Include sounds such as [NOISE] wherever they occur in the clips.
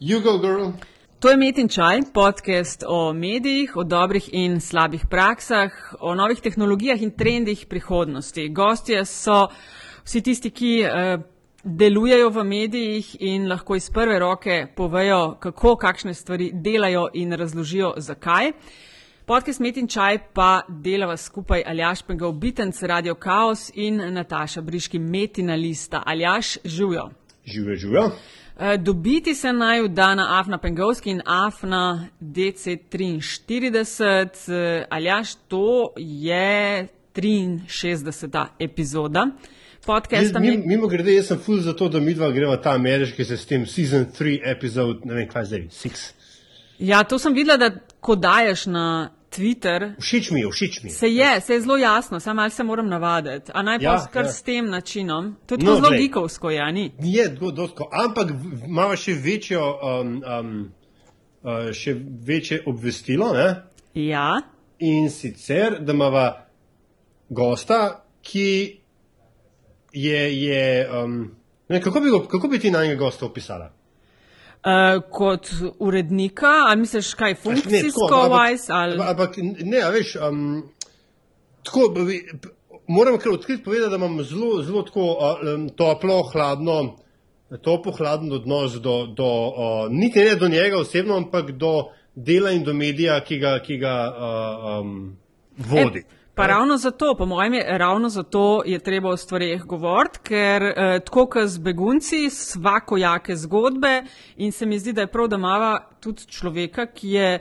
Jugo Girl. To je Metin Čaj, podcast o medijih, o dobrih in slabih praksah, o novih tehnologijah in trendih prihodnosti. Gostje so vsi tisti, ki eh, delujejo v medijih in lahko iz prve roke povejo, kako, kakšne stvari delajo in razložijo, zakaj. Podcast Metin Čaj pa delava skupaj Aljaš Pengal Bitenc, Radio Chaos in Nataša Briški Metina Lista. Aljaš, živijo. Živijo, živijo. Eh, dobiti se naj da na Afna Pengovski in Afna DC43. Eh, Aljaš, to je 63. epizoda podcasta. Mimo, mimo grede, jaz sem ful za to, da mi dva greva ta ameriški sistem, season 3, epizod, ne vem kaj zdaj, 6. Ja, to sem videla, da ko daješ na Twitter. Všeč mi je, všeč mi je. Se je, se je zelo jasno, samo malo se moram navaditi. A naj pa Ja, kar ja. s tem načinom. To je No, zelo gikovsko, ja, ni. Je, do- dosko, ampak v- ima še večjo, um, um, uh, še večje obvestilo, ne? Ja, in sicer, da imamo gosta, ki je, je um, ne, kako, bi, kako bi ti na njega gosta opisala? Uh, kot urednika, ali misliš kaj funkcijsko, ali. ampak ne, a veš, um, tako, bi- moram kar odkriti povedati, da imam zelo, zelo tako um, toplo, hladno, toplo, hladno odnos do, do uh, niti ne do njega osebno, ampak do dela in do medija, ki ga, ki ga uh, um, vodi. E, Pa ravno zato, po mojem, je ravno zato je treba o stvarih govoriti, ker eh, tako kot z begunci, svakojake zgodbe in se mi zdi, da je prav, da imava tudi človeka, ki je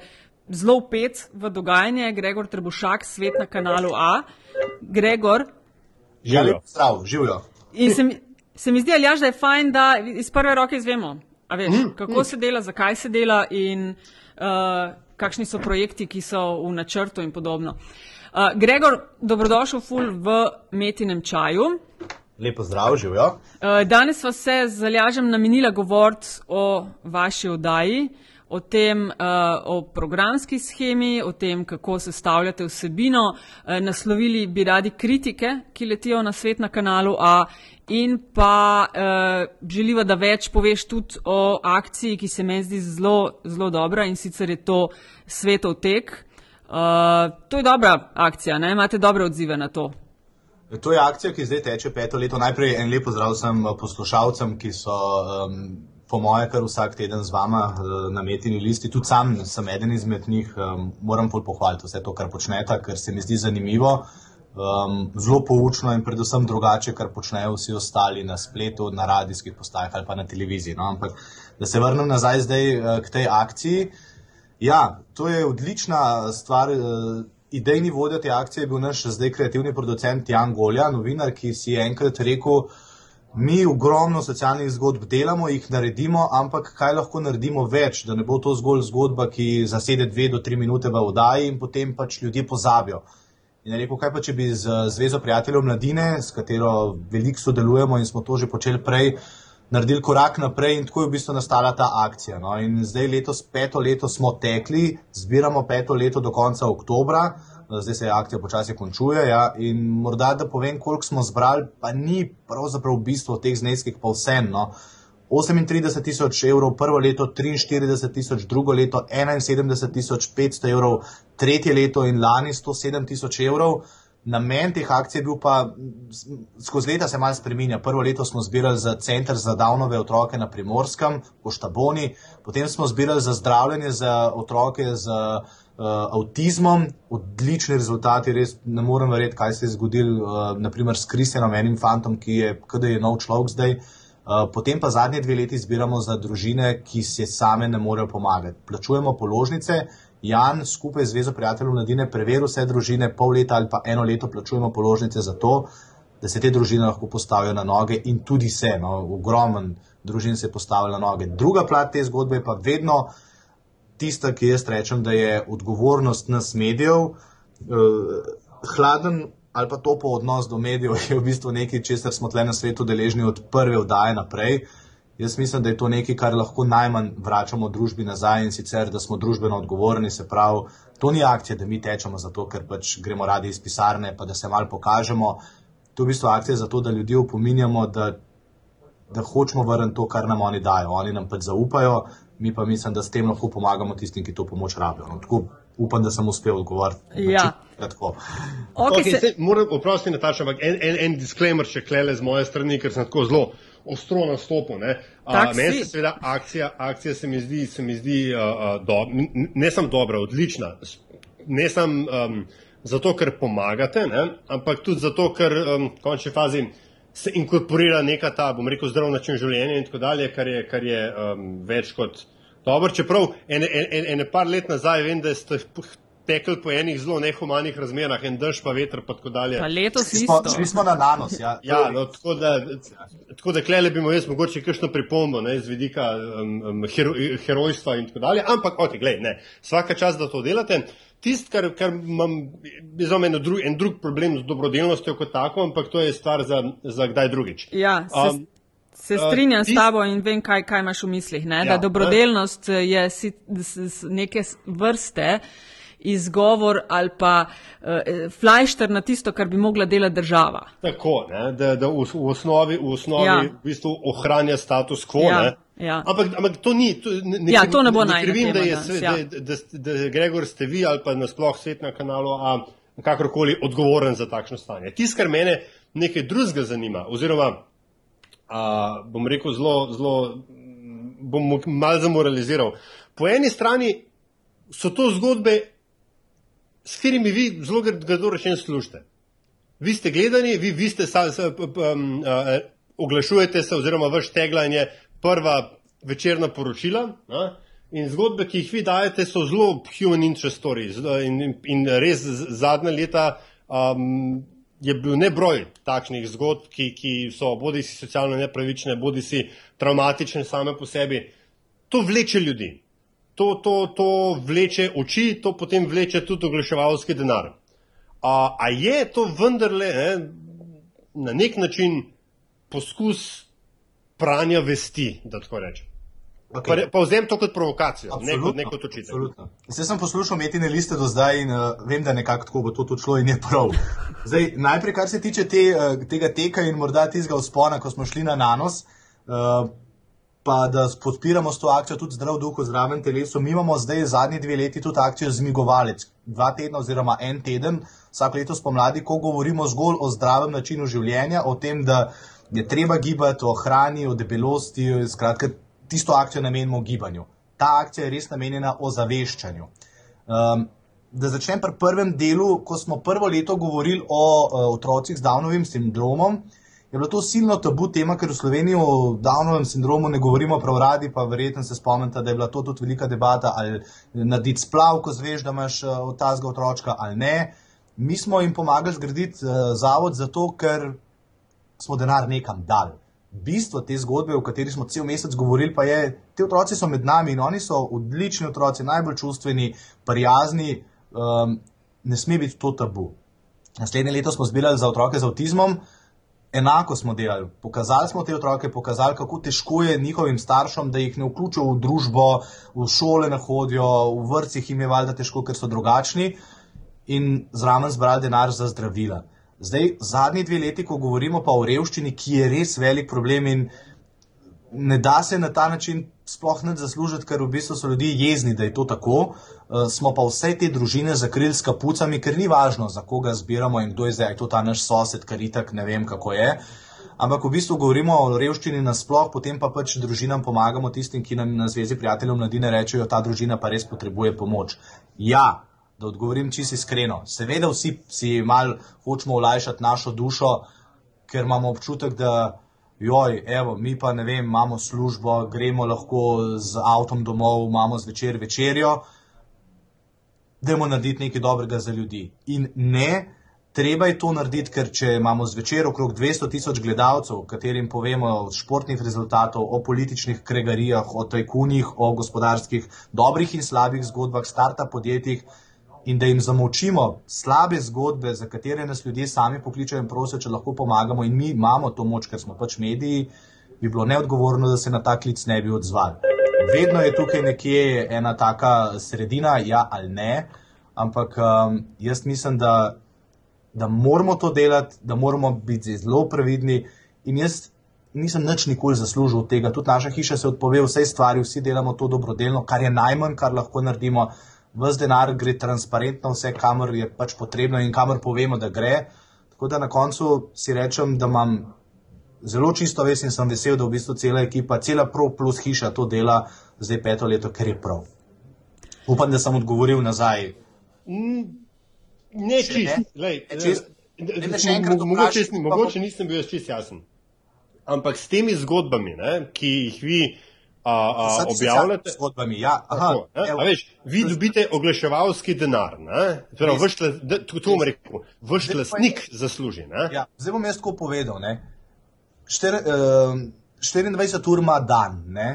zelo upet v dogajanje, Gregor Trebušak, svet na kanalu A. Gregor, Živijo. Živijo. in se mi, se mi zdi, Aljaš, da je fajn, da iz prve roke izvemo, a veš, kako se dela, zakaj se dela in uh, kakšni so projekti, ki so v načrtu in podobno. Uh, Gregor, dobrodošel ful v metinem čaju. Lepo zdrav, živijo. Uh, danes sva se z Aljažem namenila govoriti o vaši oddaji, o tem, uh, o programski schemi, o tem, kako sestavljate vsebino. Uh, naslovili bi radi kritike, ki letijo na svet na kanalu A. In pa uh, želiva, da več poveš tudi o akciji, ki se meni zdi zelo, zelo dobra in sicer je to Svetov tek. Uh, to je dobra akcija, ne? imate dobre odzive na to. To je akcija, ki zdaj teče peto leto. Najprej en lep pozdrav vsem eh, poslušalcem, ki so um, po moje kar vsak teden z vama uh, na metini listi. Tudi sam sem eden izmed njih. Um, moram pohvaliti vse to, kar počnete, ker se mi zdi zanimivo, um, zelo poučno in predvsem drugače, kar počnejo vsi ostali na spletu, na radijskih postajah ali pa na televiziji. No? Ampak da se vrnem nazaj zdaj uh, k tej akciji. Ja, to je odlična stvar. eh, Idejni vodja te akcije je bil naš zdaj kreativni producent Jan Golja, novinar, ki si je enkrat rekel, mi ogromno socialnih zgodb delamo, jih naredimo, ampak kaj lahko naredimo več, da ne bo to zgolj zgodba, ki zasede dve do tri minute v oddaji in potem pač ljudje pozabijo. In je rekel, kaj pa če bi z Zvezo prijateljev mladine, s katero veliko sodelujemo in smo to že počeli prej, naredili korak naprej in tako je v bistvu nastala ta akcija. No. In zdaj letos, peto leto smo tekli, zbiramo peto leto do konca oktobra, zdaj se akcija počasi končuje. Ja. In morda da povem, koliko smo zbrali, pa ni pravzaprav v bistvu teh zneskih pa vsem. No. 38 tisoč evrov prvo leto, 43 tisoč drugo leto, 71 tisoč 500 evrov tretje leto in lani 107 tisoč evrov. Namen teh akcij je bil pa, s- skozi leta se malo spreminja. Prvo leto smo zbirali za center za davnove otroke na Primorskem, po Štaboni, potem smo zbirali za zdravljenje za otroke z uh, avtizmom, odlični rezultati, res ne morem verjeti, kaj se je zgodilo, uh, naprimer s Kristjanom, enim fantom, ki je, kada je nov človek zdaj. Uh, potem pa zadnje dve leti zbiramo za družine, ki se same ne morejo pomagati. Plačujemo položnice, Jan skupaj z Zvezo prijateljev mladine preveri vse družine, pol leta ali pa eno leto plačujemo položnice za to, da se te družine lahko postavijo na noge in tudi se, no, ogromen družin se je postavilo na noge. Druga plat te zgodbe je pa vedno tista, ki jaz rečem, da je odgovornost nas medijev, eh, hladen ali pa topo odnos do medijev [LAUGHS] je v bistvu nekaj, česar smo tle na svetu deležni od prve vdaje naprej. Jaz mislim, da je to nekaj, kar lahko najmanj vračamo družbi nazaj in sicer, da smo družbeno odgovorni. Se pravi, to ni akcija, da mi tečemo zato, ker pač gremo radi iz pisarne, pa da se mal pokažemo. To je v bistvu akcija zato, da ljudi opominjamo, da, da hočemo vrniti to, kar nam oni dajo. Oni nam pač zaupajo, mi pa mislim, da s tem lahko pomagamo tistim, ki to pomoč rabijo. No, tako upam, da sem uspel odgovoriti. Ja. Tako. Okay, Okay, se, se... Moram oprostiti, Nataša, ampak en, en, en disclaimer še klele z moje strani, ker sem tako zelo ostro nastopil. A, Meni se seveda akcija, akcija se mi zdi, se mi zdi uh, uh, do, ne samo dobra, odlična. Ne samo um, zato, ker pomagate, ne, ampak tudi zato, ker um, v končni fazi se inkorporira neka ta, bom rekel, zdrav način življenja in tako dalje, kar je, kar je um, več kot dobro. Čeprav ene, ene, ene par let nazaj vem, da ste tekli po enih zelo nehumanih razmerah, en dež pa veter pa tako dalje. pa letos smo, isto. šli smo na nanos. Ja, Ja, no, tako da, tako da klele bi mu jaz mogoče kakšno pripombo ne, z vidika um, um, hero, herojstva in tako dalje, ampak ok, glej, ne, vsaka čas, da to delate. Tisto, kar, kar imam, je za mene dru, en drug problem z dobrodelnostjo kot tako, ampak to je stvar za, za kdaj drugič. Ja, se, Um, se uh, strinjam s tist- tabo in vem, kaj, kaj imaš v mislih. Ne? Ja, da dobrodelnost eh, je si, s, s, neke s- vrste izgovor ali pa uh, flajšter na tisto, kar bi mogla delati država. Tako, ne, da, da v, v osnovi, v osnovi Ja. v bistvu ohranja status quo. Ja, ne. ja. Ampak, ampak to ni. To, ne, Ja, to ne bo najina krivim, da, je, danes, sve- ja. da, da, da, Gregor ste vi ali pa nasploh svet na kanalu A kakorkoli odgovoren za takšno stanje. Tisto, kar mene nekaj drugega zanima, oziroma a, bom rekel zelo, zelo, bom mal zamoraliziral. Po eni strani so to zgodbe, s katerimi vi zelo grdo rečeno služite. Vi ste gledani, vi, vi ste sa, sa, p, p, um, uh, oglašujete se, oziroma vaš teglan je prva večerna poročila. A? In zgodbe, ki jih vi dajete, so zelo human interest stories. In, in, in res zadnja leta um, je bil nebroj takšnih zgodb, ki, ki so bodi si socialno nepravične, bodi si traumatične same po sebi. To vleče ljudi. To, to, to vleče oči, to potem vleče tudi oglaševalski denar. A, a je to vendarle ne, na nek način poskus pranja vesti, da tako rečem? Okay. Pa, pa vzem to kot provokacijo, ne kot, Absolutno, ne kot očitek. absolutno. Zdaj sem poslušal metine liste do zdaj in uh, vem, da nekako tako bo to tudi šlo in je prav. [LAUGHS] Zdaj, najprej, kar se tiče te, uh, tega teka in morda tistega vzpona, ko smo šli na nanos, uh, pa da podpiramo s to akcijo tudi zdrav duh v zdravem telesu. Mi imamo zdaj zadnji dve leti tudi akcijo Zmigovalec, dva tedna oziroma en teden, vsak leto spomladi, ko govorimo zgolj o zdravem načinu življenja, o tem, da je treba gibati, o hrani, o debelosti, skratka, tisto akcijo namenimo gibanju. Ta akcija je res namenjena ozaveščanju. Um, da začnem pri prvem delu, ko smo prvo leto govorili o uh, otrocih z Downovim sindromom, je bilo to silno tabu tema, ker v Sloveniji o Downovem sindromu ne govorimo prav radi, pa verjetno se spomnite, da je bila to tudi velika debata, ali narediti splav, ko zveš, da imaš uh, od tazga otročka ali ne. Mi smo jim pomagali zgraditi uh, zavod zato, ker smo denar nekam dali. Bistvo te zgodbe, o kateri smo cel mesec govorili, pa je, te otroci so med nami in oni so odlični otroci, najbolj čustveni, prijazni, um, ne sme biti to tabu. Naslednje leto smo zbirali za otroke z avtizmom, enako smo delali. Pokazali smo te otroke, pokazali, kako težko je njihovim staršem, da jih ne vključijo v družbo, v šole ne hodijo, v vrtcih jim je valjda težko, ker so drugačni, in zraven zbrali denar za zdravila. Zdaj, zadnji dve leti, ko govorimo pa o revščini, ki je res velik problem in ne da se na ta način sploh ne zaslužiti, ker v bistvu so ljudje jezni, da je to tako. Uh, smo pa vse te družine zakrili s kapucami, ker ni važno, za koga zbiramo in kdo je zdaj, je to ta naš sosed, kar itak ne vem, kako je. Ampak v bistvu govorimo o revščini nasploh, potem pa pač družinam pomagamo, tistim, ki nam na Zvezi prijateljev mladine rečejo, ta družina pa res potrebuje pomoč. Ja, da odgovorim čisto iskreno. Seveda vsi si mal hočemo olajšati našo dušo, ker imamo občutek, da joj, evo, mi pa ne vem, imamo službo, gremo lahko z avtom domov, imamo zvečer večerjo, dajmo narediti nekaj dobrega za ljudi. In ne, treba je to narediti, ker če imamo zvečer okrog 200 tisoč gledalcev, katerim povemo od športnih rezultatov, o političnih kregarijah, o tajkunih, o gospodarskih dobrih in slabih zgodbah, starta podjetjih, in da jim zamolčimo slabe zgodbe, za katere nas ljudje sami pokličajo in prosijo, če lahko pomagamo, in mi imamo to moč, ker smo pač mediji, bi bilo neodgovorno, da se na ta klic ne bi odzvali. Vedno je tukaj nekje ena taka sredina, ja ali ne, ampak um, jaz mislim, da, da moramo to delati, da moramo biti zelo previdni. In jaz nisem nič nikoli zaslužil od tega. Tudi naša hiša se odpove vse stvari, vsi delamo to dobrodelno, kar je najmanj, kar lahko naredimo. Ves denar gre transparentno, vse kamor je pač potrebno in kamor povemo, da gre. Tako da na koncu si rečem, da imam zelo čisto vest in sem vesel, da v bistvu cela ekipa, cela Pro plus hiša to dela zdaj peto leto, ker je prav. Upam, da sem odgovoril nazaj. Ne čist, lej, čist. Mogoče, mogoče nisem bil čist jasen. Ampak s temi zgodbami, ne, ki jih vi a, a, objavljate, zgodbami, ja. Aha, tako, ne, a veš, vi dobite oglaševalski denar. Torej, vaš, to bom rekel, vaš lasnik zasluži. Ne? Ja, zdaj bom jaz tako povedal. Ne. Štir, uh, 24 ur ima dan. Ne.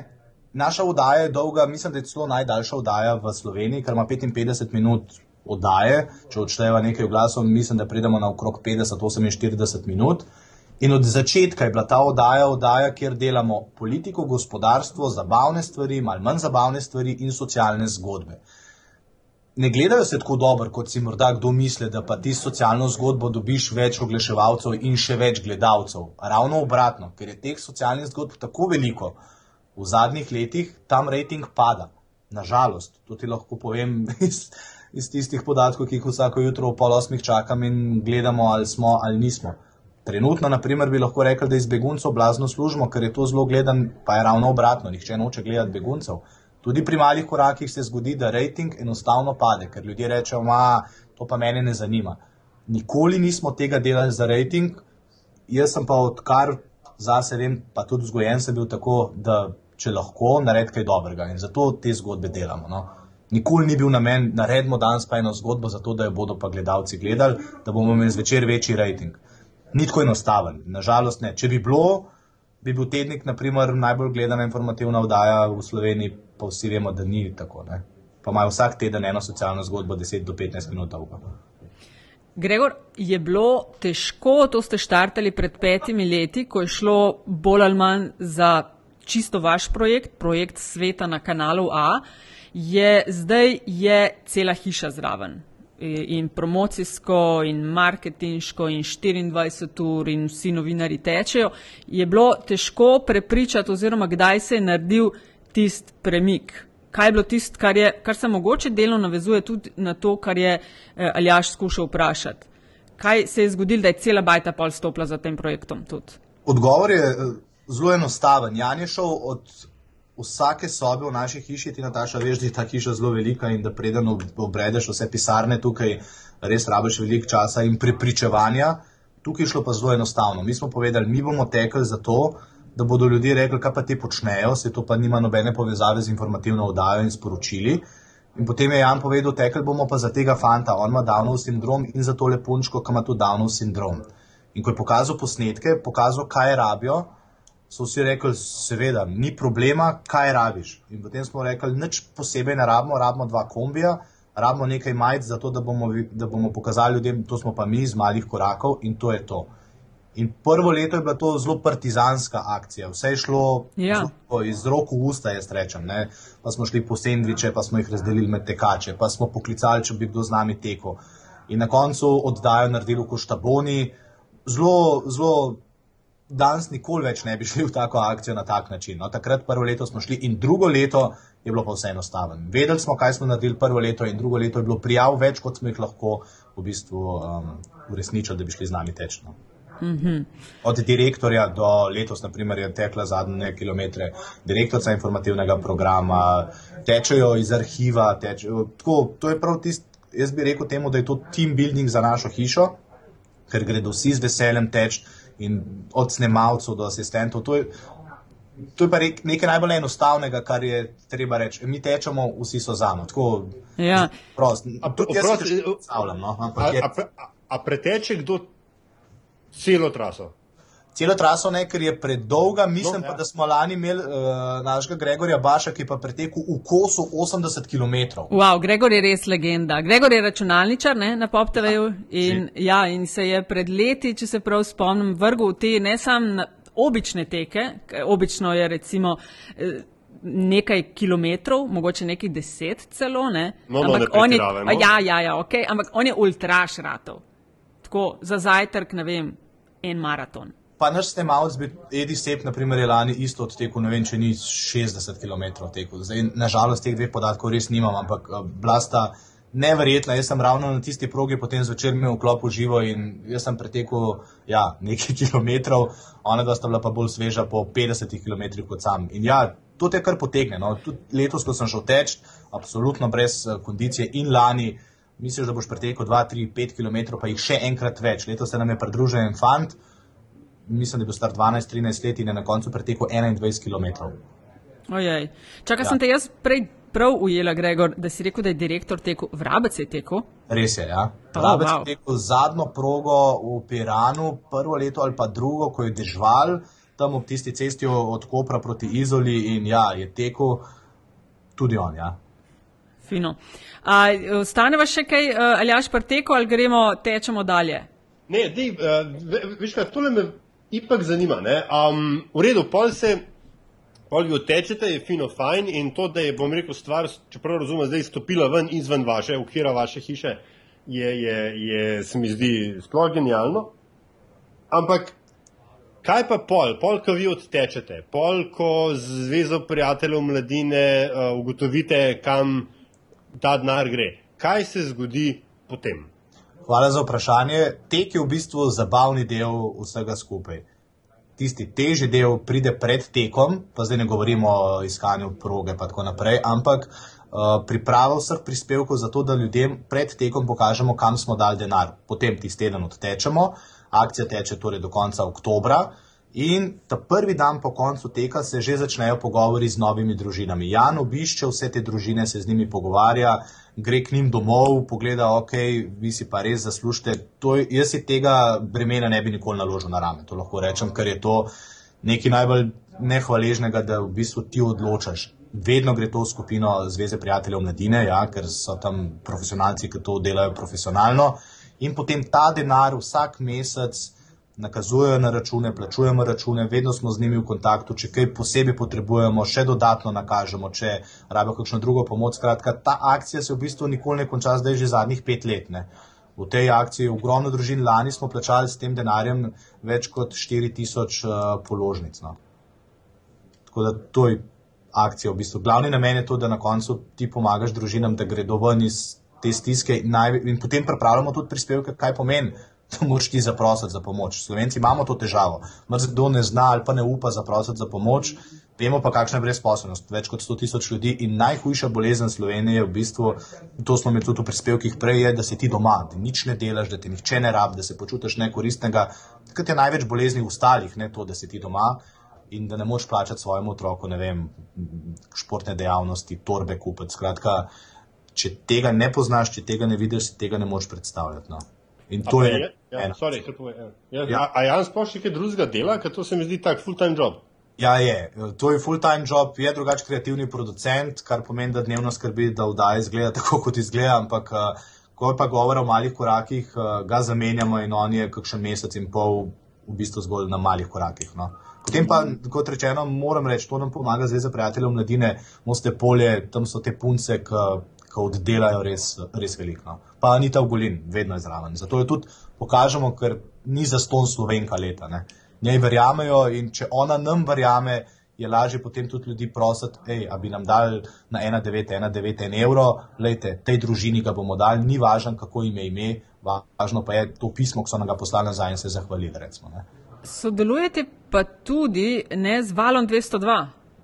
Naša oddaja je dolga, mislim, da je celo najdaljša oddaja v Sloveniji, ker ima 55 minut oddaje. Če odšteva nekaj glasov, mislim, da pridemo na okrog 50-48 minut. In od začetka je bila ta oddaja, oddaja, kjer delamo politiko, gospodarstvo, zabavne stvari, malo manj zabavne stvari in socialne zgodbe. Ne gledajo se tako dobro, kot si morda kdo misli, da pa ti socialno zgodbo dobiš več oglaševalcev in še več gledalcev. Ravno obratno, ker je teh socialnih zgodb tako veliko, v zadnjih letih tam rejting pada. Nažalost, to ti lahko povem [LAUGHS] iz, iz tistih podatkov, ki jih vsako jutro ob pol osmih čakam in gledamo, ali smo ali nismo. Trenutno, naprimer, bi lahko rekel, da iz beguncev blazno služimo, ker je to zelo gledan, pa je ravno obratno, nihče noče gledati beguncev. Tudi pri malih korakih se zgodi, da rejting enostavno pade, ker ljudje rečejo, da to pa mene ne zanima. Nikoli nismo tega delali za rejting, jaz sem pa odkar zase vem, pa tudi vzgojen sem bil tako, da če lahko naredimo kaj dobrega in zato te zgodbe delamo. No. Nikoli ni bil namen, naredimo danes pa eno zgodbo, zato da jo bodo pa gledalci gledali, da bomo imeli zvečer večji rejting ni tako enostaven. Nažalost, ne. Če bi bilo, bi bil tednik, naprimer, najbolj gledana informativna oddaja v Sloveniji, pa vsi vemo, da ni tako. Ne. Pa imajo vsak teden eno socialno zgodbo, 10 do 15 minut dolgo. Gregor, je bilo težko, to ste štartali pred petimi leti, ko je šlo bolj ali manj za čisto vaš projekt, projekt sveta na kanalu A, je zdaj je cela hiša zraven in promocijsko, in marketinško, in 24 ur, in vsi novinari tečejo, je bilo težko prepričati, oziroma kdaj se je naredil tisti premik. Kaj je bilo tisto, kar, kar se mogoče delno navezuje tudi na to, kar je eh, Aljaš skušal vprašati. Kaj se je zgodilo, da je cela bajta pol stopila za tem projektom? Tudi? Odgovor je eh, zelo enostaven. Jan je šel od vsake sobe v naši hiši, ti Nataša, veš, da je ta hiša zelo velika in da preden obredeš vse pisarne tukaj, res rabiš veliko časa in prepričevanja. Tukaj je šlo pa zelo enostavno. Mi smo povedali, mi bomo tekli za to, da bodo ljudje rekli, kaj pa ti počnejo, se to pa nima nobene povezave z informativno oddajo in sporočili. In potem je Jan povedal, tekli bomo pa za tega fanta, on ima Downov sindrom in za tole punčko, ki ima tudi Downov sindrom. In ko je pokazal posnetke, pokazal, kaj rabijo, so vsi rekli, seveda, ni problema, kaj rabiš. In potem smo rekli, nič posebej ne rabimo, rabimo dva kombija, rabimo nekaj majc, zato da bomo, da bomo pokazali ljudem, to smo pa mi iz malih korakov in to je to. In prvo leto je bila to zelo partizanska akcija, vse je šlo ja. iz roko v usta, jaz rečem. Ne? Pa smo šli po sendviče, pa smo jih razdelili med tekače, pa smo poklicali, če bi kdo z nami tekel. In na koncu oddajo naredili v Koštaboni, zelo, zelo danes nikoli več ne bi šli v tako akcijo na tak način. No, takrat prvo leto smo šli in drugo leto je bilo pa vse enostavno. Vedeli smo, kaj smo naredili prvo leto in drugo leto je bilo prijav več, kot smo jih lahko v bistvu um, uresničili, da bi šli z nami tečno. Mm -hmm. Od direktorja do letos, naprimer, je tekla zadnje kilometre, direktorica informativnega programa, tečejo iz arhiva. Tečejo, tako, to je prav tisto, jaz bi rekel temu, da je to team building za našo hišo, ker gredo vsi z veseljem teč in od snemalcev do asistentov. To je, to je pa nekaj najbolj enostavnega, kar je treba reči. Mi tečemo, vsi so za nami. Ja. No, a preteče kdo celo traso? Celo traso ne, ker je predolga. Mislim no, ja. pa, da smo lani imeli uh, našega Gregorja Baša, ki je pa pretekel v kosu 80 km. Wow, Gregor je res legenda. Gregor je računalničar ne, na PopTV-ju in, ja, in se je pred leti, če se prav spomnim, vrgel v te ne samo obične teke, obično je recimo. Uh, Nekaj kilometrov, mogoče nekaj deset celo, ne? no, no, ampak, on je, ja, ja, ja, okay, ampak on je ultraš ratov. Tako za zajtrk, ne vem, en maraton Pa naš snemalec, Edi Sep, naprimer, je lani isto odtekel, ne vem, če ni 60 km odtekel. Zdaj, nažalost, teh dveh podatkov res nimam, ampak uh, blasta neverjetna. Jaz sem ravno na tisti progi, potem zvečer imel vklop v živo in jaz sem pretekel ja, nekaj [LAUGHS] kilometrov, ona dva sta bila pa bolj sveža po 50 km kot sam. In ja, to te kar potegne. No. Tudi letos, ko sem šel teč, absolutno brez uh, kondicije in lani. Misliš, da boš pretekel 2, 3, 5 km, pa jih še enkrat več. Letos se nam je pridružil en fant, mislim, da je bil star 12-13 let in je na koncu pretekel 21 km. Ojej. Čakaj, ja. sem te jaz prej prav ujela, Gregor, da si rekel, da je direktor tekel, vrabec je tekel. Res je, ja. Vrabec oh, wow. je tekel zadnjo progo v Piranu, prvo leto ali pa drugo, ko je dežval tam ob tisti cesti od Kopra proti Izoli in ja, je tekel tudi on. Ja. Fino. Ostaneva še kaj, ali jaš preteko ali gremo, tečemo dalje? Ne, dej, uh, veš kaj, tole me ipak zanima. Um, v redu, pol se, pol vi odtečete, je fino, fajn in to, da je, bom rekel, stvar, čeprav razumem, zdaj stopila ven izven vaše, okvira vaše hiše, je, je, je, se mi zdi sploh genialno. Ampak, kaj pa pol, pol, ko vi odtečete, pol, ko z Zvezo prijateljev mladine uh, ugotovite, kam ta denar gre, kaj se zgodi potem? Hvala za vprašanje. Tek je v bistvu zabavni del vsega skupaj. Tisti težji del pride pred tekom, pa zdaj ne govorimo o iskanju proge in tako naprej, ampak uh, priprava vseh prispevkov za to, da ljudem pred tekom pokažemo, kam smo dali denar. Potem tisti teden odtečemo, akcija teče torej do konca oktobra. In ta prvi dan po koncu teka se že začnejo pogovori z novimi družinami. Jan obišče vse te družine, se z njimi pogovarja, gre k njim domov, pogleda, ok, vi si pa res zaslužite. To, jaz si tega bremena ne bi nikoli naložil na rame, to lahko rečem, ker je to nekaj najbolj nehvaležnega, da v bistvu ti odločaš. Vedno gre to v skupino Zveze prijateljev mladine, ja, ker so tam profesionalci, ki to delajo profesionalno. In potem ta denar vsak mesec nakazujejo na račune, plačujemo račune, vedno smo z njimi v kontaktu, če kaj posebej potrebujemo, še dodatno nakažemo, če rabijo kakšno drugo pomoč. Skratka, ta akcija se v bistvu nikoli ne konča, zdaj že zadnjih pet let. Ne. V tej akciji je ogromno družin, lani smo plačali s tem denarjem več kot 4000 uh, položnic. No. Tako da to je akcija. V bistvu. Glavni namen je to, da na koncu ti pomagaš družinam, da gredo ven iz te stiske in, naj, in potem pripravljamo tudi prispevke, kaj pomeni da [LAUGHS] moraš ti zaprositi za pomoč. Slovenci imamo to težavo. Kdo ne zna ali pa ne upa zaprositi za pomoč, vemo pa, kakšna je brezposobnost. Več kot 100 tisoč ljudi in najhujša bolezen Slovenije je v bistvu, to smo imeli tudi v prispevkih prej, je, da si ti doma, da nič ne delaš, da ti nihče ne rab, da se počutiš nekoristnega. Kaj je največ bolezni ostalih, ne to, da si ti doma. In da ne moš plačati svojemu otroku, ne vem, športne dejavnosti, torbe kupiti. Skratka, če tega ne poznaš, če tega ne vidiš, tega ne moš predstavljati. No. In to je. je ja, sorry, ja, ja. A Jan sploh še kaj drugega dela, ker to se mi zdi tak full-time job. Ja, je. To je full-time job, je drugač kreativni producent, kar pomeni, da dnevno skrbi, da vdaja izgleda tako, kot izgleda, ampak ko je pa govora o malih korakih, ga zamenjamo in on je kakšen mesec in pol v bistvu zgolj na malih korakih. No. Potem pa, kot rečeno, moram reči, to nam pomaga Zveza prijateljev mladine, moste polje, tam so te punce, ki oddelajo res, res veliko. No. Pa ni ta ugolin, vedno je zraven. Zato jo tudi pokažemo, ker ni za ston slovenka leta. Ne. Njej verjamejo in če ona nam verjame, je lažje potem tudi ljudi prositi, hej, a bi nam dali na 1,9 evro, lejte, tej družini ga bomo dali, ni važno, kako ime ime, važno pa je to pismo, ki so nam ga poslali nazaj in se zahvalili. Recimo, Sodelujete pa tudi ne z valom 202.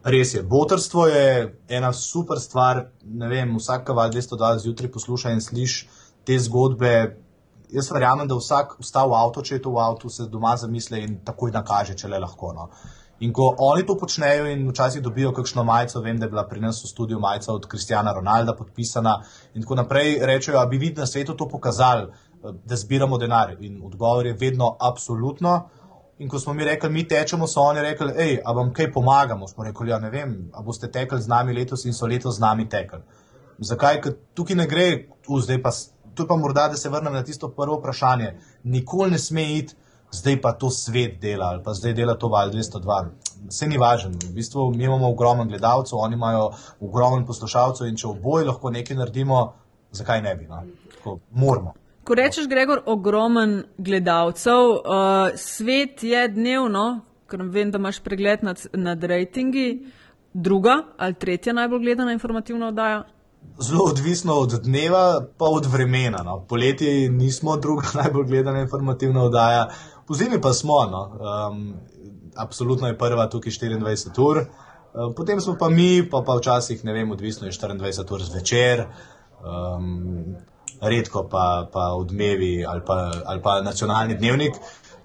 Res je, botrstvo je ena super stvar. Vem, vsak val 202 zjutraj posluša in sliši te zgodbe. Jaz verjamem, da vsak vstav v avto, če je to v avtu, se doma zamisli in takoj nakaže, če le lahko. No. In ko oni to počnejo in včasih dobijo kakšno majico, vem, da je bila pri nas v studiu majica od Kristjana Ronalda podpisana in tako naprej, rečejo, da bi vi na svetu to pokazali, da zbiramo denar. In odgovor je vedno absolutno. In ko smo mi rekli, mi tečemo, so oni rekli, hej, a vam kaj pomagamo? Smo rekli, ja, ne vem, a boste tekli z nami letos in so letos z nami tekli. Zakaj? Ker tukaj ne gre, tu zdaj pa, tu pa morda, da se vrnem na tisto prvo vprašanje. Nikoli ne sme iti, zdaj pa to svet dela ali pa zdaj dela to val 202. Vse ni važno. V bistvu mi imamo ogromno gledalcev, oni imajo ogromno poslušalcev in če oboje lahko nekaj naredimo, zakaj ne bi? No? Tako, moramo. Ko rečeš, Gregor, ogromen gledalcev, uh, svet je dnevno, ker vem, da imaš pregled nad, nad rejtingi, druga ali tretja najbolj gledana informativna oddaja? Zelo odvisno od dneva, pa od vremena. No. Poleti nismo druga najbolj gledana informativna oddaja, po zimi pa smo. No. Um, absolutno je prva tukaj 24 ur, um, potem smo pa mi, pa, pa včasih ne vem, odvisno je 24 ur zvečer. Um, redko pa, pa odmevi ali pa, ali pa nacionalni dnevnik.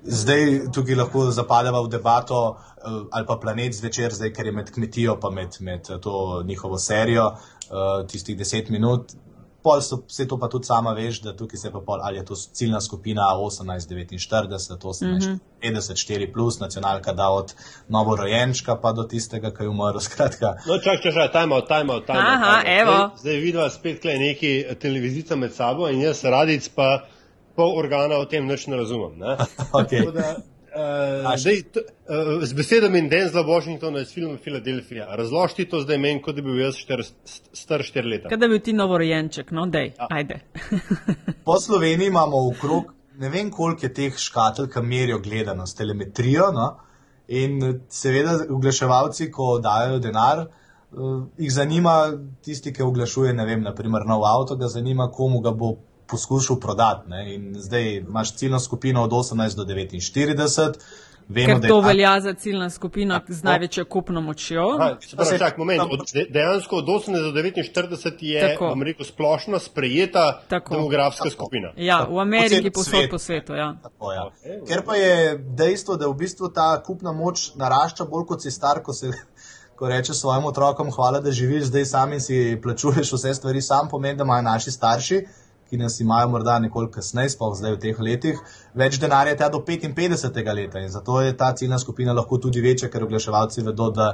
Zdaj tukaj lahko zapademo v debato, eh, ali pa planet zvečer, zdaj, ker je med kmetijo, pa med, med to njihovo serijo, eh, tistih deset minut. Pol so, vse to pa tudi sama veš, da tukaj se pa pol, ali je to ciljna skupina 1849, 1850, 4 plus, nacionalka da od novorojenčka pa do tistega, ki je umrl. [LAUGHS] Skratka. No, čak, čak, čak, time out, time out, time out. Aha, time out. evo. Zdaj, zdaj vidva spet kle neki televizica med sabo in jaz radic pa pol organa o tem nič ne razumem. Ne? [LAUGHS] Okay. Tako Da, uh, zdaj, t, uh, z besedami Denzla Washingtona iz filma Filadelfija. Razloži to zdaj meni, kot da bi bil jaz šter, st- star štiri leta. Kaj da bi ti novorojenček, no, dej, ajde. [LAUGHS] Po Sloveniji imamo okrog ne vem koliko je teh škatl, ki merijo gledanost, telemetrijo. No? In seveda oglaševalci, ko dajo denar, eh, jih zanima tisti, ki oglašuje, ne vem, naprimer nov avto, ga zanima, komu ga bo poskušal prodati. Ne? In zdaj imaš ciljno skupino od 18 do 49. Vemo, Ker da je to ta- velja za ciljna skupina z največjo kupno močjo. Aha, se pravi, čak, moment, od, de, dejansko od 18 do 49 je, Tako. rekel, splošno sprejeta Tako. demografska skupina. Ja, v Ameriki, posod svet. po svetu. Ja. Tako, ja. Ker pa je dejstvo, da v bistvu ta kupna moč narašča bolj kot si star, ko se. Ko reče svojim otrokom, hvala, da živiš zdaj sam in si plačuješ vse stvari sam, pomeni, da imajo naši starši, ki nas imajo morda nekoliko kasneje, sploh zdaj v teh letih, več denarja tja do 55. leta. In zato je ta ciljna skupina lahko tudi večja, ker oglaševalci vedo, da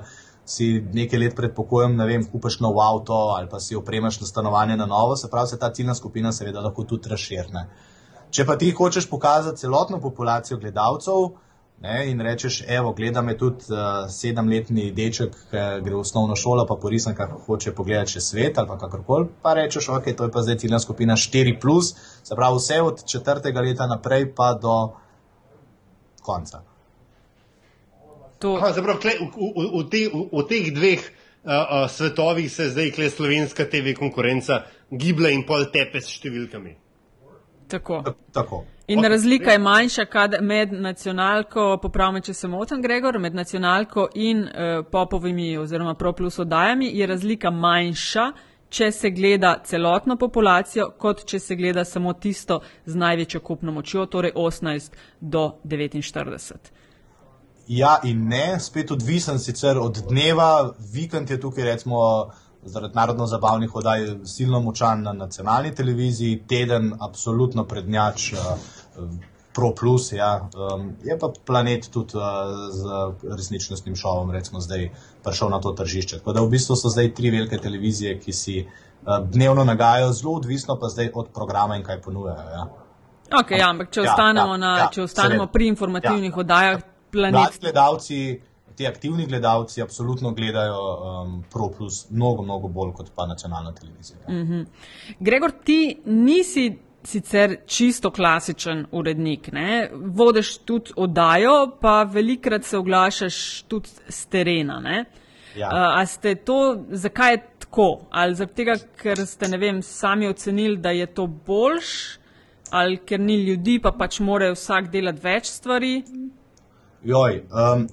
si nekaj let pred pokojem, ne vem, kupaš nov avto ali pa si opremaš na stanovanje na novo, se pravi, se ta ciljna skupina seveda lahko tudi razširne. Če pa ti hočeš pokazati celotno populacijo gledalcev ne, in rečeš, evo, gleda me tudi uh, sedemletni deček, ki gre v osnovno šolo, pa po risankah hoče pogledati še svet ali pa kakorkoli, pa rečeš, ok, to je pa zdaj ciljna skupina 4, se pravi vse od četrtega leta naprej pa do konca. To, Aha, se pravi, tle, v, v, v, te, v, v teh dveh uh, uh, svetovih se zdaj kle slovenska TV konkurenca giblje in pol tepe s številkami. tako. Tako. In Ok, razlika je manjša med nacionalko, popravim, če se motim, Gregor, med nacionalko in uh, popovimi oziroma ProPlus oddajami je razlika manjša, če se gleda celotno populacijo, kot če se gleda samo tisto z največjo kupno močjo, torej 18 do 49. Ja, in ne, spet odvisen sicer od dneva, vikend je tukaj, recimo, zaradi narodno-zabavnih oddaj, silno močan na nacionalni televiziji, teden, absolutno prednjač, uh, Pro Plus, ja. um, je pa planet tudi uh, z resničnostnim šovom, recimo, zdaj prišel na to tržišče. Tako da v bistvu so zdaj tri velike televizije, ki si uh, dnevno nagajajo, zelo odvisno pa zdaj od programa in kaj ponujajo. Ja. Ok, ja, ampak če Ja, ostanemo, ja, na, ja, če ostanemo seveda. pri informativnih Ja. oddajah, Mladi planet. gledalci, ti aktivni gledalci, absolutno gledajo um, Pro Plus mnogo, mnogo bolj kot pa nacionalna televizija. Mm. Gregor, ti nisi sicer čisto klasičen urednik, ne? vodiš tudi oddajo, pa velikrat se oglašaš tudi z terena. Ne? Ja. Uh, a ste to, zakaj je tako? Ali zaradi tega, ker ste ne vem, sami ocenili, da je to boljš, ali ker ni ljudi, pa pač morajo vsak delati več stvari? Joj, um,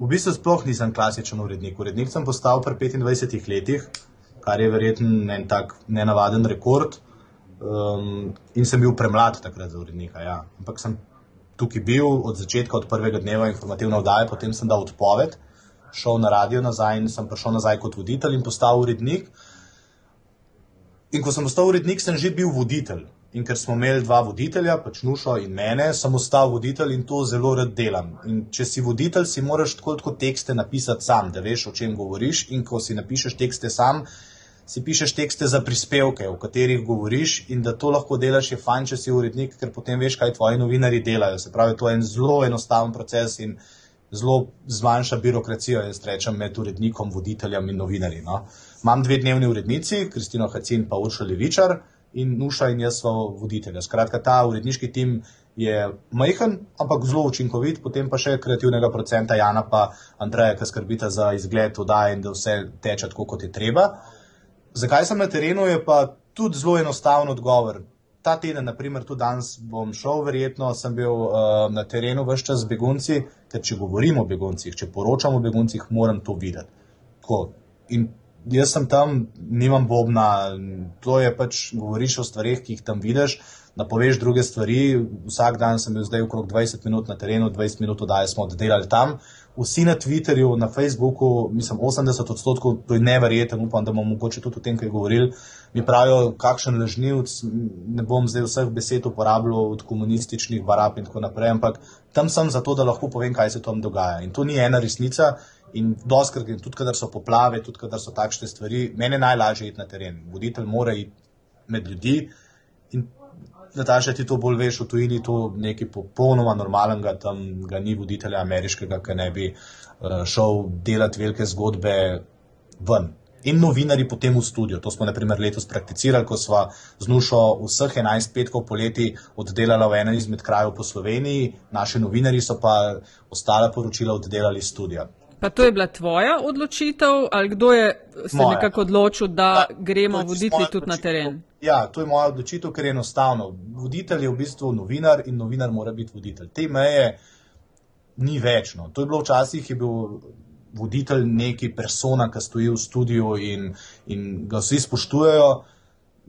v bistvu sploh nisem klasičen urednik. Urednik sem postal pri 25 letih, kar je verjetno en tak nenavaden rekord. Um, in sem bil premlad takrat za urednika. Ja. Ampak sem tukaj bil od začetka, od prvega dneva informativne oddaje, potem sem dal odpoved, šel na radio nazaj in sem prišel nazaj kot voditelj in postal urednik. In ko sem postal urednik, sem že bil voditelj. In ker smo imeli dva voditelja, pač Nušo in mene, sem ostal voditelj in to zelo rad delam. In če si voditelj, si moraš tako kot tekste napisati sam, da veš, o čem govoriš. In ko si napišeš tekste sam, si pišeš tekste za prispevke, o katerih govoriš, in da to lahko delaš, je fajn, če si urednik, ker potem veš, kaj tvoji novinari delajo. Se pravi, to je en zelo enostaven proces in zelo zmanjša birokracijo, jaz rečem, med urednikom, voditeljem in novinarji. No. Imam dve dnevni urednici, Kristino Hacin in Uršo Levičar, in Nuša in jaz smo voditelja. Skratka, ta uredniški tim je majhen, ampak zelo učinkovit, potem pa še kreativnega procenta Jana pa Andreja, ki skrbita za izgled oddaje in da vse teče tako, kot je treba. Zakaj sem na terenu, je pa tudi zelo enostaven odgovor. Ta teden, naprimer, tudi danes bom šel, verjetno sem bil uh, na terenu vse čas z begunci, ker če govorimo o beguncih, če poročamo o beguncih, moram to videti. Tako. In jaz sem tam, nimam bobna, to je pač govoriš o stvarih, ki jih tam vidiš, napoveš druge stvari. Vsak dan sem bil zdaj okrog 20 minut na terenu, 20 minut oddaje smo oddelali tam. Vsi na Twitterju, na Facebooku, mislim, 80 odstotkov, to je neverjeten, upam, da bomo mogoče tudi o tem, kaj govorili. Mi pravijo, kakšen lažnivc, ne bom zdaj vseh besed uporabljal od komunističnih barab in tako naprej, ampak tam sem zato, da lahko povem, kaj se tam dogaja. In to ni ena resnica. In doskrat, tudi kadar so poplave, tudi kadar so takšne stvari, meni je najlažje iti na teren. Voditelj mora iti med ljudi. In Nataša, ti to bolj veš, v tujini to nekaj popolnoma normalnega, tam ga ni voditelja ameriškega, ki ne bi uh, šel delati velike zgodbe ven. In novinari potem v studio. To smo naprimer letos prakticirali, ko smo z Nušo vseh 11 petkov poleti oddelali v enem izmed krajev po Sloveniji, naši novinari so pa ostala poročila oddelali iz studia. Pa to je bila tvoja odločitev, ali kdo je se moja. nekako odločil, da ja, gremo voditelji tudi na teren? Ja, to je moja odločitev, ker je enostavno. Voditelj je v bistvu novinar in novinar mora biti voditelj. Te meje ni večno. To je bilo včasih, je bil voditelj neki persona, ki stoji v studiu in, in ga vsi spoštujejo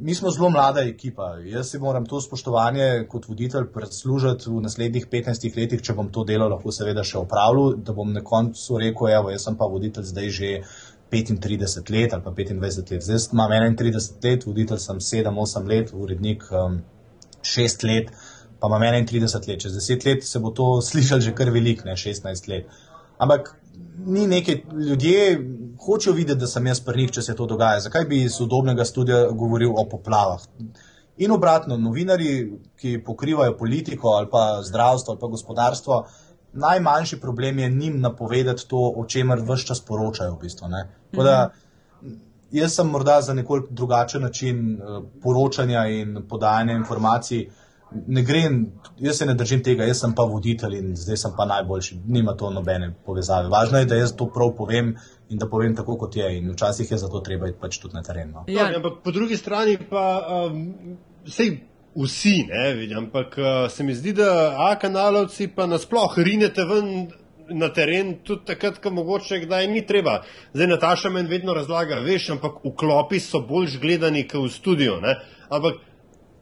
mi smo zelo mlada ekipa. Jaz si moram to spoštovanje kot voditelj preslužiti v naslednjih 15 letih, če bom to delo lahko seveda še opravljal, da bom na koncu rekel, evo, jaz sem pa voditelj zdaj že 35 let ali pa 25 let. Zdaj imam 31 let, voditelj sem 7-8 let, urednik um, 6 let, pa imam 31 let. Čez 10 let se bo to [LAUGHS] slišal že kar velik, ne 16 let. Ampak ni nekaj, ljudje hočejo videti, da sem jaz prnik, če se to dogaja. Zakaj bi iz sodobnega studia govoril o poplavah? In obratno, novinari, ki pokrivajo politiko ali pa zdravstvo ali pa gospodarstvo, najmanjši problem je njim napovedati to, o čemer vse čas poročajo. V bistvu, da, jaz sem morda za nekoliko drugačen način eh, poročanja in podajanja informacij ne grem, jaz se ne držim tega, jaz sem pa voditelj in zdaj sem pa najboljši. Nima to nobene povezave. Važno je, da jaz to prav povem in da povem tako, kot je. In včasih je zato treba iti pač tudi na teren. No. Ja. Ampak po drugi strani pa um, sej. Vsi, ne, vidim, ampak uh, se mi zdi, da A-kanalovci pa nasploh rinete ven na teren, tudi takrat, ko mogoče kdaj ni treba. Zdaj Nataša meni vedno razlaga, veš, ampak vklopi so bolj gledani kot v studio. Ne? Ampak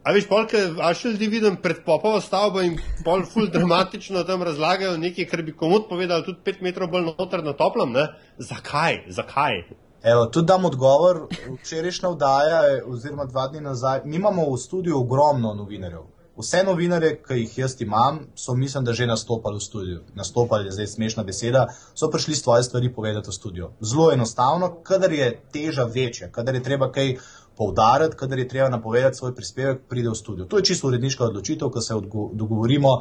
A veš, polk, a še ljudi vidim pred popovo stavbo in pol ful dramatično tam razlagajo nekaj, kar bi komod povedal tudi pet metrov bolj noter na toplem, ne? Zakaj? Zakaj? Evo, tudi dam odgovor. Včerajšnja vdaja, oziroma dva dni nazaj, mi imamo v studiu ogromno novinarjev. Vse novinarje, ki jih jaz imam, so mislim, da že nastopali v studiu. Nastopali je zdaj smešna beseda, so prišli svoje stvari povedati v studiu. Zelo enostavno, kadar je teža večja, kadar je treba kaj poudariti, kadar je treba napovedati svoj prispevek, pride v studio. To je čisto uredniška odločitev, ko se dogovorimo,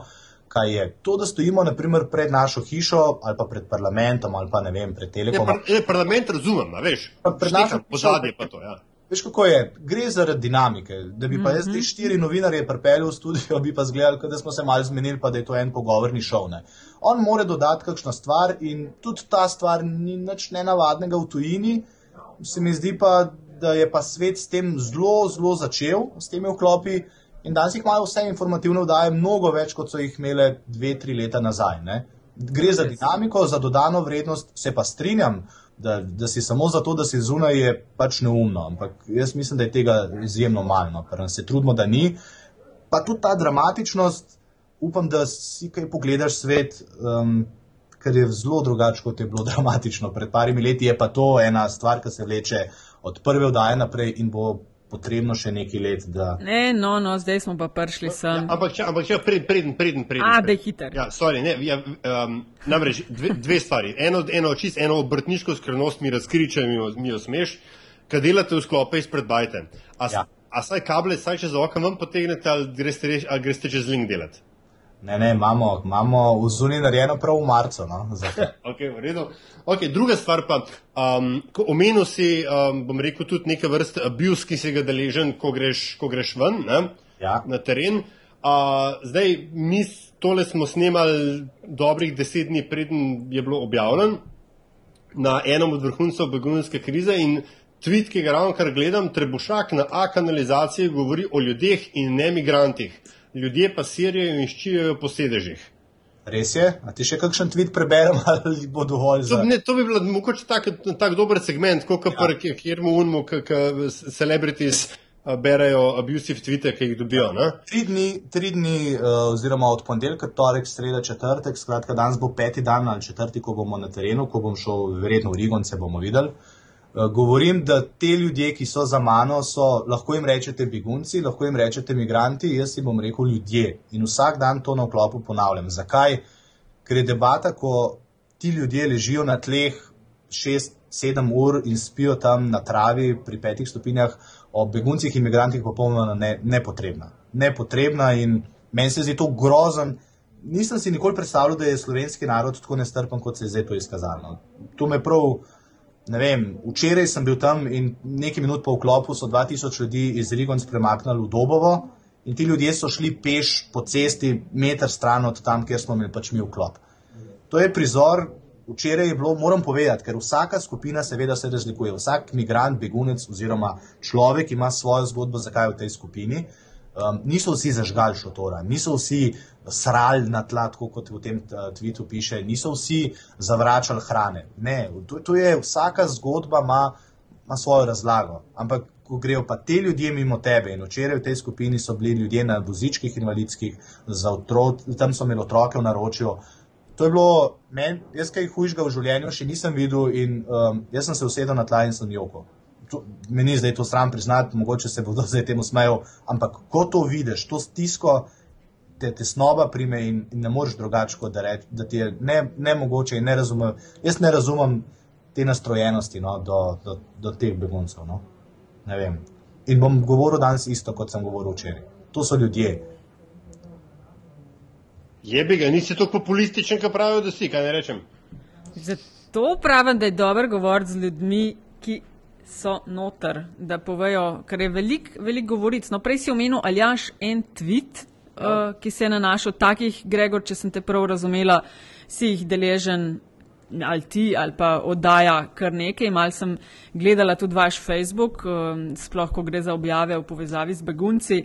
kaj je. To, da stojimo naprimer, pred našo hišo ali pa pred parlamentom ali pa ne vem, pred telekomom. Je, parlament razumem, veš? Pred našo pozadje pa to, ja. Veš, kako je? Gre zaradi dinamike. Da bi pa jaz te štiri novinarje pripeljal v studio, bi pa zgledal, da smo se malo zmenili, pa da je to en pogovorni šov. Ne. On more dodati kakšno stvar in tudi ta stvar ni nič nenavadnega v tujini. Se mi zdi pa, da je pa svet s tem zelo, zelo začel, s temi vklopi. In danes jih imajo vse informativne vdaje, mnogo več, kot so jih imele dve, tri leta nazaj. Ne? Gre za dinamiko, za dodano vrednost, se pa strinjam, da, da si samo zato, da si zunaj, je pač neumno. Ampak jaz mislim, da je tega izjemno malo, no. se trudimo, da ni. Pa tudi ta dramatičnost, upam, da si kaj pogledaš svet. Um, Ker je zelo drugače, kot je bilo [LAUGHS] dramatično. Pred parimi leti je pa to ena stvar, ki se vleče od prve oddaje naprej in bo potrebno še nekaj let. Da... Ne, no, no, zdaj smo pa prišli sem. Ja, ampak, če, ampak, če preden, preden, preden. preden A, da je hiter. Ja, sorry, ne, ja, um, namreč dve, dve stvari. Eno, eno čist, eno obrtniško skrivnost mi razkriče, mi, mi jo smeš, kad delate v sklope izpred bajte. A, ja. a saj kable, saj če za okno vam potegnete, ali greste, ali greste čez link delati? Ne, ne, imamo, imamo v zunini narejeno prav v marcu. No, [LAUGHS] okay, okay, druga stvar pa, um, omenil si, um, bom rekel, tudi neke vrste abuse, ki si ga deležen, ko greš, ko greš ven ja. na teren. Uh, zdaj, mi tole smo snemali dobrih deset dni, preden je bilo objavljen na enem od vrhuncev begunske krize in tweet, ki ga ravno kar gledam, trebušak na A kanalizaciji govori o ljudeh in ne migrantih ljudje pa sirijo in ščijo po sedežih. Res je, a ti še kakšen tweet preberem [LAUGHS] ali bo dovolj? Za... To, ne, to bi bilo mogoče tak, tak dober segment, kot ja. kjer mu unmo, kot celebrities. Berajo abusive tvite, ki jih dobijo. Tri dni, tri dni uh, oziroma od ponedeljka, torek, sreda, četrtek, skratka, danes bo peti dan ali četrti, ko bomo na terenu, ko bom šel verjetno v Rigon, se bomo videli. Eh, govorim, da te ljudje, ki so za mano, so lahko jim rečete begunci, lahko jim rečete migranti, jaz jim bom rekel ljudje. In vsak dan to na vklopu ponavljam. Zakaj? Ker je debata, ko ti ljudje ležijo na tleh 6-7 ur in spijo tam na travi pri petih stopinjah, o beguncih in migrantih popolnoma ne, nepotrebna. Nepotrebna in meni se zdi to grozen. Nisem si nikoli predstavljal, da je slovenski narod tako nestrpen, kot se je zdaj to izkazalo. To me prav. Ne vem, včeraj sem bil tam in nekaj minut po vklopu so 2000 ljudi iz Rigon premaknili v Dobovo in ti ljudje so šli peš po cesti meter stran od tam, kjer smo imeli pač mi vklop. To je prizor, včeraj je bilo, moram povedati, ker vsaka skupina seveda se razlikuje. Vsak migrant, begunec oziroma človek ima svojo zgodbo, zakaj je v tej skupini. Um, niso vsi zažgali šotora, niso vsi srali na tla, kot v tem uh, tvitu piše, niso vsi zavračali hrane. Ne, to, to je vsaka zgodba, ima, ima svojo razlago. Ampak, ko grejo pa te ljudje mimo tebe, in včeraj v tej skupini so bili ljudje na vozičkih invalidskih, otrok, tam so imeli otroke v naročju. To je bilo, men, jaz kaj hujšega v življenju še nisem videl, in um, jaz sem se usedel na tla in sem joko meni zdaj to stran priznati, mogoče se bodo [LAUGHS] zdaj temu smejali, ampak ko to vidiš, to stisko, te tesnoba prime in, in ne moreš drugače, kot da, reč, da ti je ne, ne mogoče in ne razumem. Jaz ne razumem te nastrojenosti no, do, do, do teh beguncev. No. In bom govoril danes isto, kot sem govoril včeraj. To so ljudje. Je bi ga, nisi tako populističen, kot pravijo, da si, kaj ne rečem. Zato pravim, da je dobro govoriti z ljudmi, ki so noter, da povejo, ker je veliko velik govoric. No, prej si omenil Aljaš en tweet, uh, ki se je nanašal takih, Gregor, če sem te prav razumela, si jih deležen ali ti ali pa oddaja kar nekaj. Mal sem gledala tudi vaš Facebook, uh, sploh ko gre za objave v povezavi z begunci.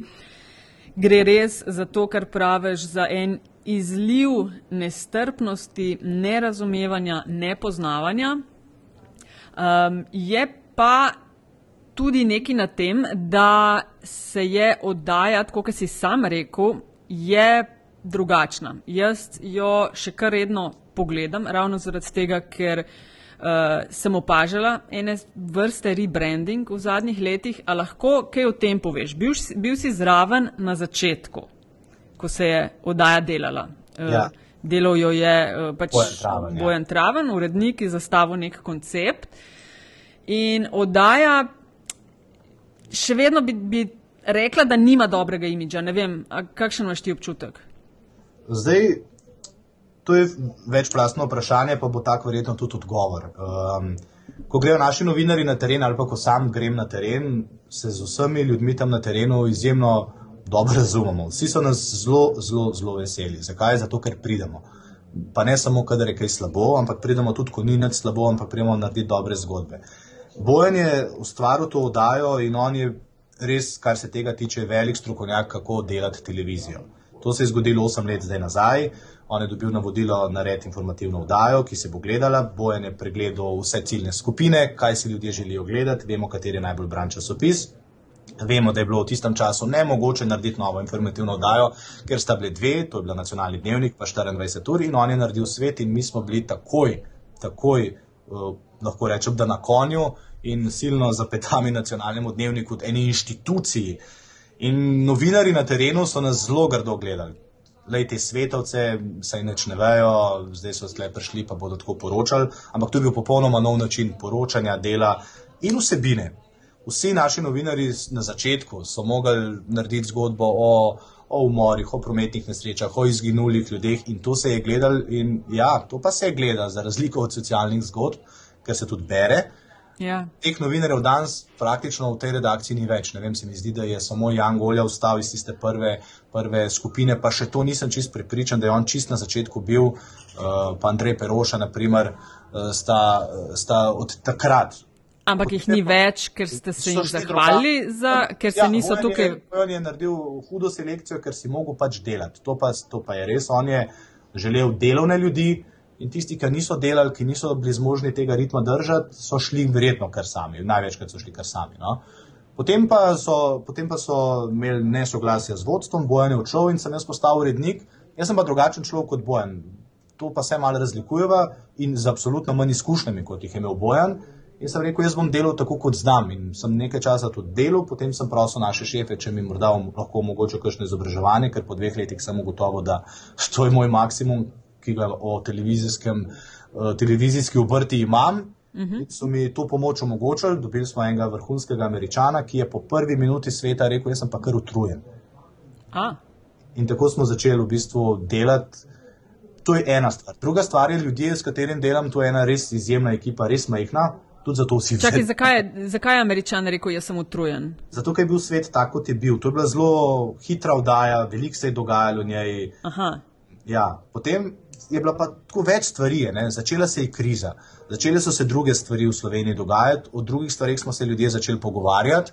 Gre res za to, kar praviš, za en izliv nestrpnosti, nerazumevanja, nepoznavanja. Um, je pa tudi nekaj na tem, da se je oddaja, kot si sam rekel, je drugačna. Jaz jo še kar redno pogledam, ravno zaradi tega, ker uh, sem opažala ene vrste rebranding v zadnjih letih. A lahko kaj o tem poveš? Bil, bil si zraven na začetku, ko se je oddaja delala. Uh, ja. Delal jo je uh, pač Bojan Traven, ja. urednik, ki je zastavil nek koncept. Uh, In oddaja, še vedno bi, bi rekla, da nima dobrega imidža. Ne vem, kakšen imaš ti občutek? Zdaj, to je večplastno vprašanje, pa bo tako verjetno tudi odgovor. Um, ko grejo naši novinari na teren, ali pa ko sam grem na teren, se z vsemi ljudmi tam na terenu izjemno dobro razumemo. Vsi so nas zelo, zelo, zelo veseli. Zakaj? Zato, ker pridemo. Pa ne samo, kadar je kaj slabo, ampak pridemo tudi, ko ni nič slabo, ampak pridemo narediti dobre zgodbe. Uh, Bojan je ustvaril to oddajo in on je res, kar se tega tiče, velik strokovnjak, kako delati televizijo. To se je zgodilo 8 let zdaj nazaj. On je dobil navodilo narediti informativno oddajo, ki se bo gledala. Bojan je pregledal vse ciljne skupine, kaj si ljudje želijo gledati, vemo, kateri je najbolj bran časopis. Vemo, da je bilo v tistem času nemogoče narediti novo informativno oddajo, ker sta bile dve, to je bila nacionalni dnevnik, pa 24 ur in on je naredil svet in mi smo bili takoj, takoj. Uh, lahko rečem, da na konju in silno zapetami nacionalnemu dnevniku eni inštituciji. In novinari na terenu so nas zelo grdo gledali. Lej te svetovce, saj neč ne vejo, zdaj so zdaj prišli, pa bodo tako poročali, ampak to je bil popolnoma nov način poročanja, dela in vsebine. Vsi naši novinari na začetku so mogli narediti zgodbo o o umorih, o prometnih nesrečah, o izginulih ljudeh in to se je gledalo in ja, to pa se gleda za razliko od socialnih zgodb, ker se tudi bere. Ja. Teh novinarjev danes praktično v tej redakciji ni več. Ne vem, se mi zdi, da je samo Jan Golja vstal iz tiste prve, prve skupine, pa še to nisem čist prepričan, da je on čist na začetku bil, uh, pa Andrej Peroša, naprimer, uh, sta, sta od takrat. Ampak jih ni več, ker ste se jim zahvalili, za, ker se Ja, niso Bojan tukaj. Je, Bojan je naredil hudo selekcijo, ker si mogel pač delati. To pa, to pa je res. On je želel delovne ljudi in tisti, ki niso delali, ki niso bili zmožni tega ritma držati, so šli verjetno kar sami. Največkrat so šli kar sami. No? Potem, pa so, potem pa so imeli nesoglasje z vodstvom, Bojan je odšel in sem jaz postal urednik. Jaz sem pa drugačen človek kot Bojan. To pa se malo razlikujeva in z absolutno manj izkušnjami, kot jih je imel Bojan. In sem rekel, jaz bom delal tako, kot znam. In sem nekaj časa tudi delal, potem sem prosil naše šefe, če mi morda lahko omogočijo kakšno izobraževanje, ker po dveh letih sem ugotovil, da [LAUGHS] to je moj maksimum, ki ga o televizijskem, eh, televizijski obrti imam. Uh -huh. So mi to pomoč omogočili, dobili smo enega vrhunskega američana, ki je po prvi minuti sveta rekel, jaz sem pa kar utrujen. A, In tako smo začeli v bistvu delati. To je ena stvar. Druga stvar je ljudje, s katerimi delam, to je ena res izjemna ekipa, res majhna. Tudi zato vsi čakaj, vse- zakaj je, zakaj je američan rekel, jaz sem utrujen? Zato, ker je bil svet tak, kot je bil. To je bila zelo hitra vdaja, veliko se je dogajalo v njej. Aha, Ja, potem je bila pa tako več stvari. Ne? Začela se je kriza, začele so se druge stvari v Sloveniji dogajati, o drugih stvarih smo se ljudje začeli pogovarjati.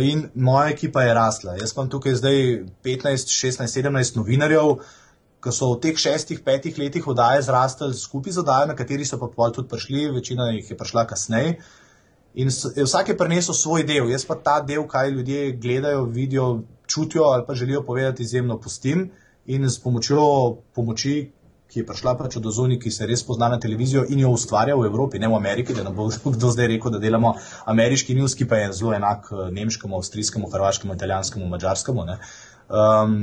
In moja ekipa je rasla. Jaz imam tukaj zdaj 15, 16, 17 novinarjev, ki so v teh šestih, petih letih oddaje zrastali skupaj z oddajo, na kateri so pa pol tudi prišli, večina jih je prišla kasneje. In vsak je prinesel svoj del, jaz pa ta del, kaj ljudje gledajo, vidijo, čutijo ali pa želijo povedati, izjemno pustim. In s pomočjo pomoči, ki je prišla pač od ozoni, ki se res pozna na televizijo in jo ustvarja v Evropi, ne v Ameriki, da ne bo [LAUGHS] kdo zdaj rekel, da delamo ameriški news, ki pa je zelo enak eh, nemškemu, avstrijskemu, hrvaškemu, italijanskemu, mačarskemu. Um,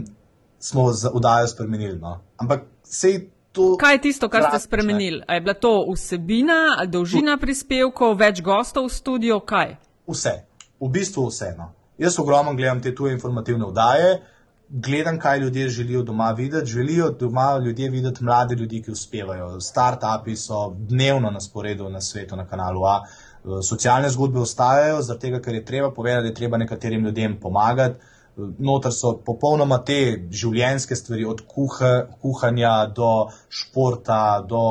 smo z oddajo spremenili. No. Ampak sej to. kaj je tisto, kar ste Drastično. spremenili? A je bila to vsebina, dolžina prispevkov, več gostov v studiu, kaj? Vse, v bistvu vseeno. Jaz ogromno gledam te tuje informativne vdaje, gledam, kaj ljudje želijo doma videti. Želijo doma ljudje videti mlade ljudi, ki uspevajo. Startupi so dnevno na sporedu na svetu, na kanalu A. Eh, Socialne zgodbe ostajajo, zato ker je treba povedati, da je treba nekaterim ljudem pomagati. Notor so popolnoma te življenjske stvari, od kuha, kuhanja do športa, do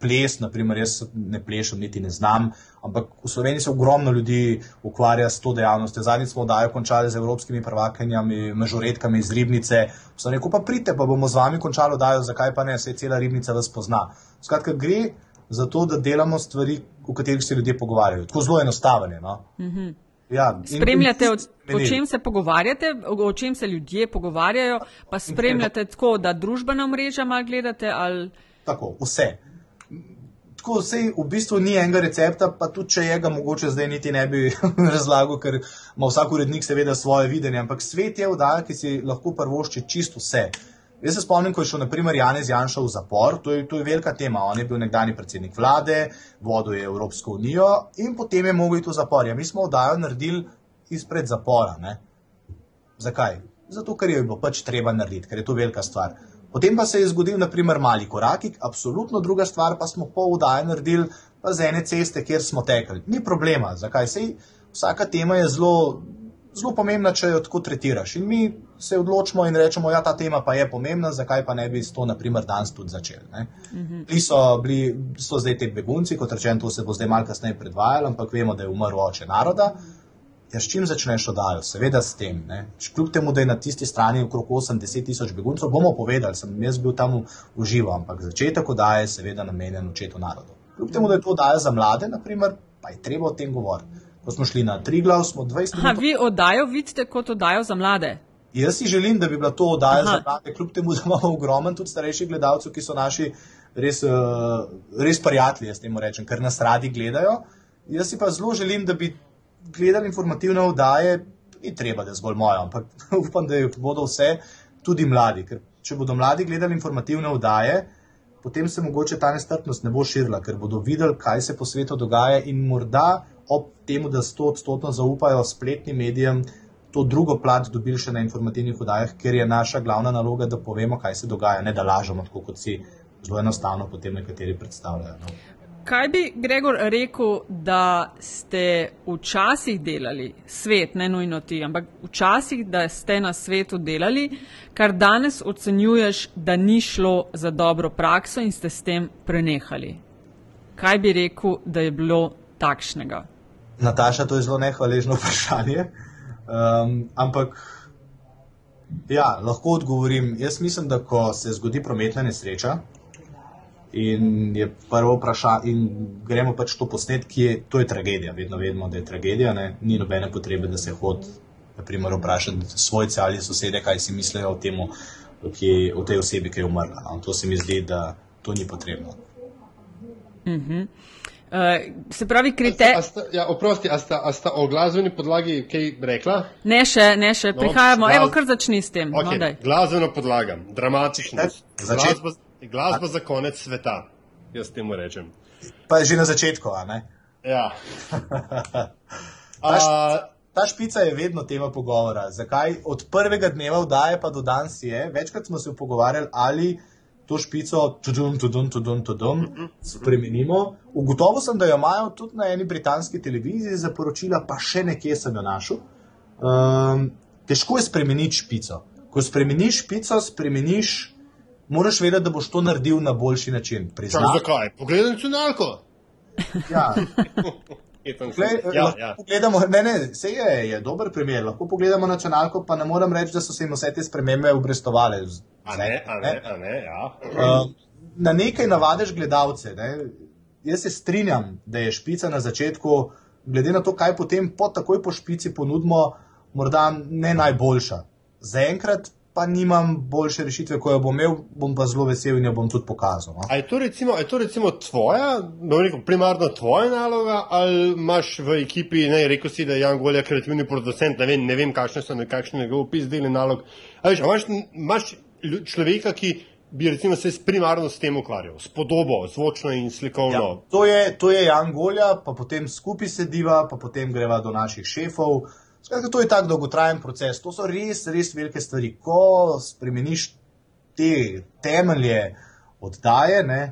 ples. Naprimer, jaz ne plešem, niti ne znam. Ampak v Sloveniji se ogromno ljudi ukvarja s to dejavnostjo. Zadnjič smo oddajo končali z evropskimi prvakinjami, mažoretkami iz Ribnice. Sem rekel, pa pridite, pa bomo z vami končali oddajo, zakaj pa ne, se cela Ribnica vas pozna. Skratka, gre za to, da delamo stvari, o katerih se ljudje pogovarjajo. Tako zelo enostavno. No? Mm -hmm. Ja, in- Spremljate, in- o, o čem se pogovarjate, o, o čem se ljudje pogovarjajo, pa spremljate tako, da družbena mreža malo gledate ali. Tako, vse. Tako, vse v bistvu ni enega recepta, pa tudi če je ga mogoče zdaj niti ne bi [LAUGHS] razlagal, ker ima vsak urednik seveda svoje videnje, ampak svet je vdaja, ki si lahko prvošči čisto vse. Jaz se spomnim, ko je šel naprimer Janez Janša v zapor, to je, to je velika tema. On je bil nekdani predsednik vlade, vodil je Evropsko unijo in potem je mogel iti v zapor. Ja, mi smo vdajo naredili izpred zapora. Ne? Zakaj? Zato, ker jo je pač treba narediti, ker je to velika stvar. Potem pa se je zgodil, naprimer, mali korakik, absolutno druga stvar, pa smo pol vdaje naredili, pa za ene ceste, kjer smo tekli. Ni problema, zakaj? Sej vsaka tema je zelo, zelo pomembna, če jo tako tretiraš. In mi se odločimo in rečemo, da ja, ta tema pa je pomembna, zakaj pa ne bi s to, naprimer, danes tudi začeli. Bili so, bili so zdaj te begunci, kot rečeno, to se bo zdaj malo kasneje predvajalo, ampak vemo, da je umrl oče naroda. Ja, s čim začneš oddajo? Seveda s tem. Ne? Kljub temu, da je na tisti strani okrog 80 tisoč beguncev, bomo povedali, sem jaz bil tam v živo, ampak začetek oddaje je seveda namenjen očetu narodu. Kljub temu, da je to oddaja za mlade, naprimer, pa je treba o tem govoriti. Ko smo šli na Triglav, smo 20 Ha, minut. vi oddajo vidite kot oddajo za mlade. Jaz si želim, da bi bila to oddaja Aha. za mlade, kljub temu, da imamo ogromno tudi starejših gledalcev, ki so naši res, uh, res prijatelji, jaz temu rečem, ker nas radi gledajo. Jaz si pa zelo želim, da bi gledali informativne oddaje, ni treba, da je zgolj moja, ampak [LAUGHS] upam, da jih bodo vse, tudi mladi. Ker če bodo mladi gledali informativne oddaje, potem se mogoče ta nestrpnost ne bo širila, ker bodo videli, kaj se po svetu dogaja in morda ob tem, da sto odstotno zaupajo spletnim medijem, to drugo plat dobili še na informativnih oddajah, ker je naša glavna naloga, da povemo, kaj se dogaja, ne da lažemo, tako kot si zelo enostavno potem nekateri predstavljajo. No. Kaj bi Gregor rekel, da ste včasih delali svet, ne nujno ti, ampak včasih, da ste na svetu delali, kar danes ocenjuješ, da ni šlo za dobro prakso in ste s tem prenehali? Kaj bi rekel, da je bilo takšnega? Nataša, to je zelo nehvaležno [LAUGHS] vprašanje. Um, ampak, ja, lahko odgovorim. Jaz mislim, da ko se zgodi prometna nesreča in je prvo vprašanje, in gremo pač to posnet, ki je, to je tragedija. Vedno vemo, da je tragedija, ne? ni nobene potrebe, da se hod, naprimer, vprašati svojce ali sosede, kaj si mislijo o, temu, ki, o tej osebi, ki je umrla. No? To se mi zdi, da to ni potrebno. Mhm. Uh, se pravi, kriterij. Ja, oprosti, a sta, a sta o glasbeni podlagi kaj rekla? Ne še, ne še, No, prihajamo. glas- Evo, kar začni s tem. Okay, No, daj. glasbena podlaga, dramatična. Začet- Glasba, glasba za konec sveta, jaz temu rečem. Pa je že na začetku, a ne? Ja. [LAUGHS] A, Ta špica je vedno tema pogovora. Zakaj od prvega dneva vdaje pa do danes je? Večkrat smo se pogovarjali, ali to špico tudum, tudum, tudum, tudum, spremenimo. Ugotovil sem, da jo imajo tudi na eni britanski televiziji za poročila, pa še nekje sem jo našel. Um, težko je spremeniti špico. Ko spremeniš špico, spremeniš, moraš vedeti, da boš to naredil na boljši način. čak, Priznam, zakaj? Pogledaj nacionalko. ja, [LAUGHS] Etan, Glej, ja, lahko ja. Pogledamo, ne, ne, se je, je dober primer. Lahko pogledamo nacionalko, pa ne morem reči, da so se jim vse te spremembe obrestovale. A ne, a ne, a ne, ja. Uh, na nekaj navadiš gledalce. Ne? Jaz se strinjam, da je špica na začetku, glede na to, kaj potem po takoj po špici ponudimo, morda ne najboljša. Zaenkrat pa nimam boljše rešitve, ko jo bom imel, bom pa zelo vesel in jo bom tudi pokazal. No? A je to recimo, je to recimo tvoja, bom rekel, primarno tvoja naloga, ali imaš v ekipi, ne, rekel si, da je Jan Golja kreativni producent, ne vem, ne vem kakšne so, kakšen je njegov opis deli nalog. A veš, a imaš, imaš človeka, ki bi recimo se primarno s tem ukvarjal, s podobo, zvočno in slikovno. Ja, to, je, to je Jan Golja, pa potem skupaj sediva, pa potem greva do naših šefov. Skratka, to je tak dolgotrajen proces. To so res, res velike stvari. Ko spremeniš te temelje oddaje, ne,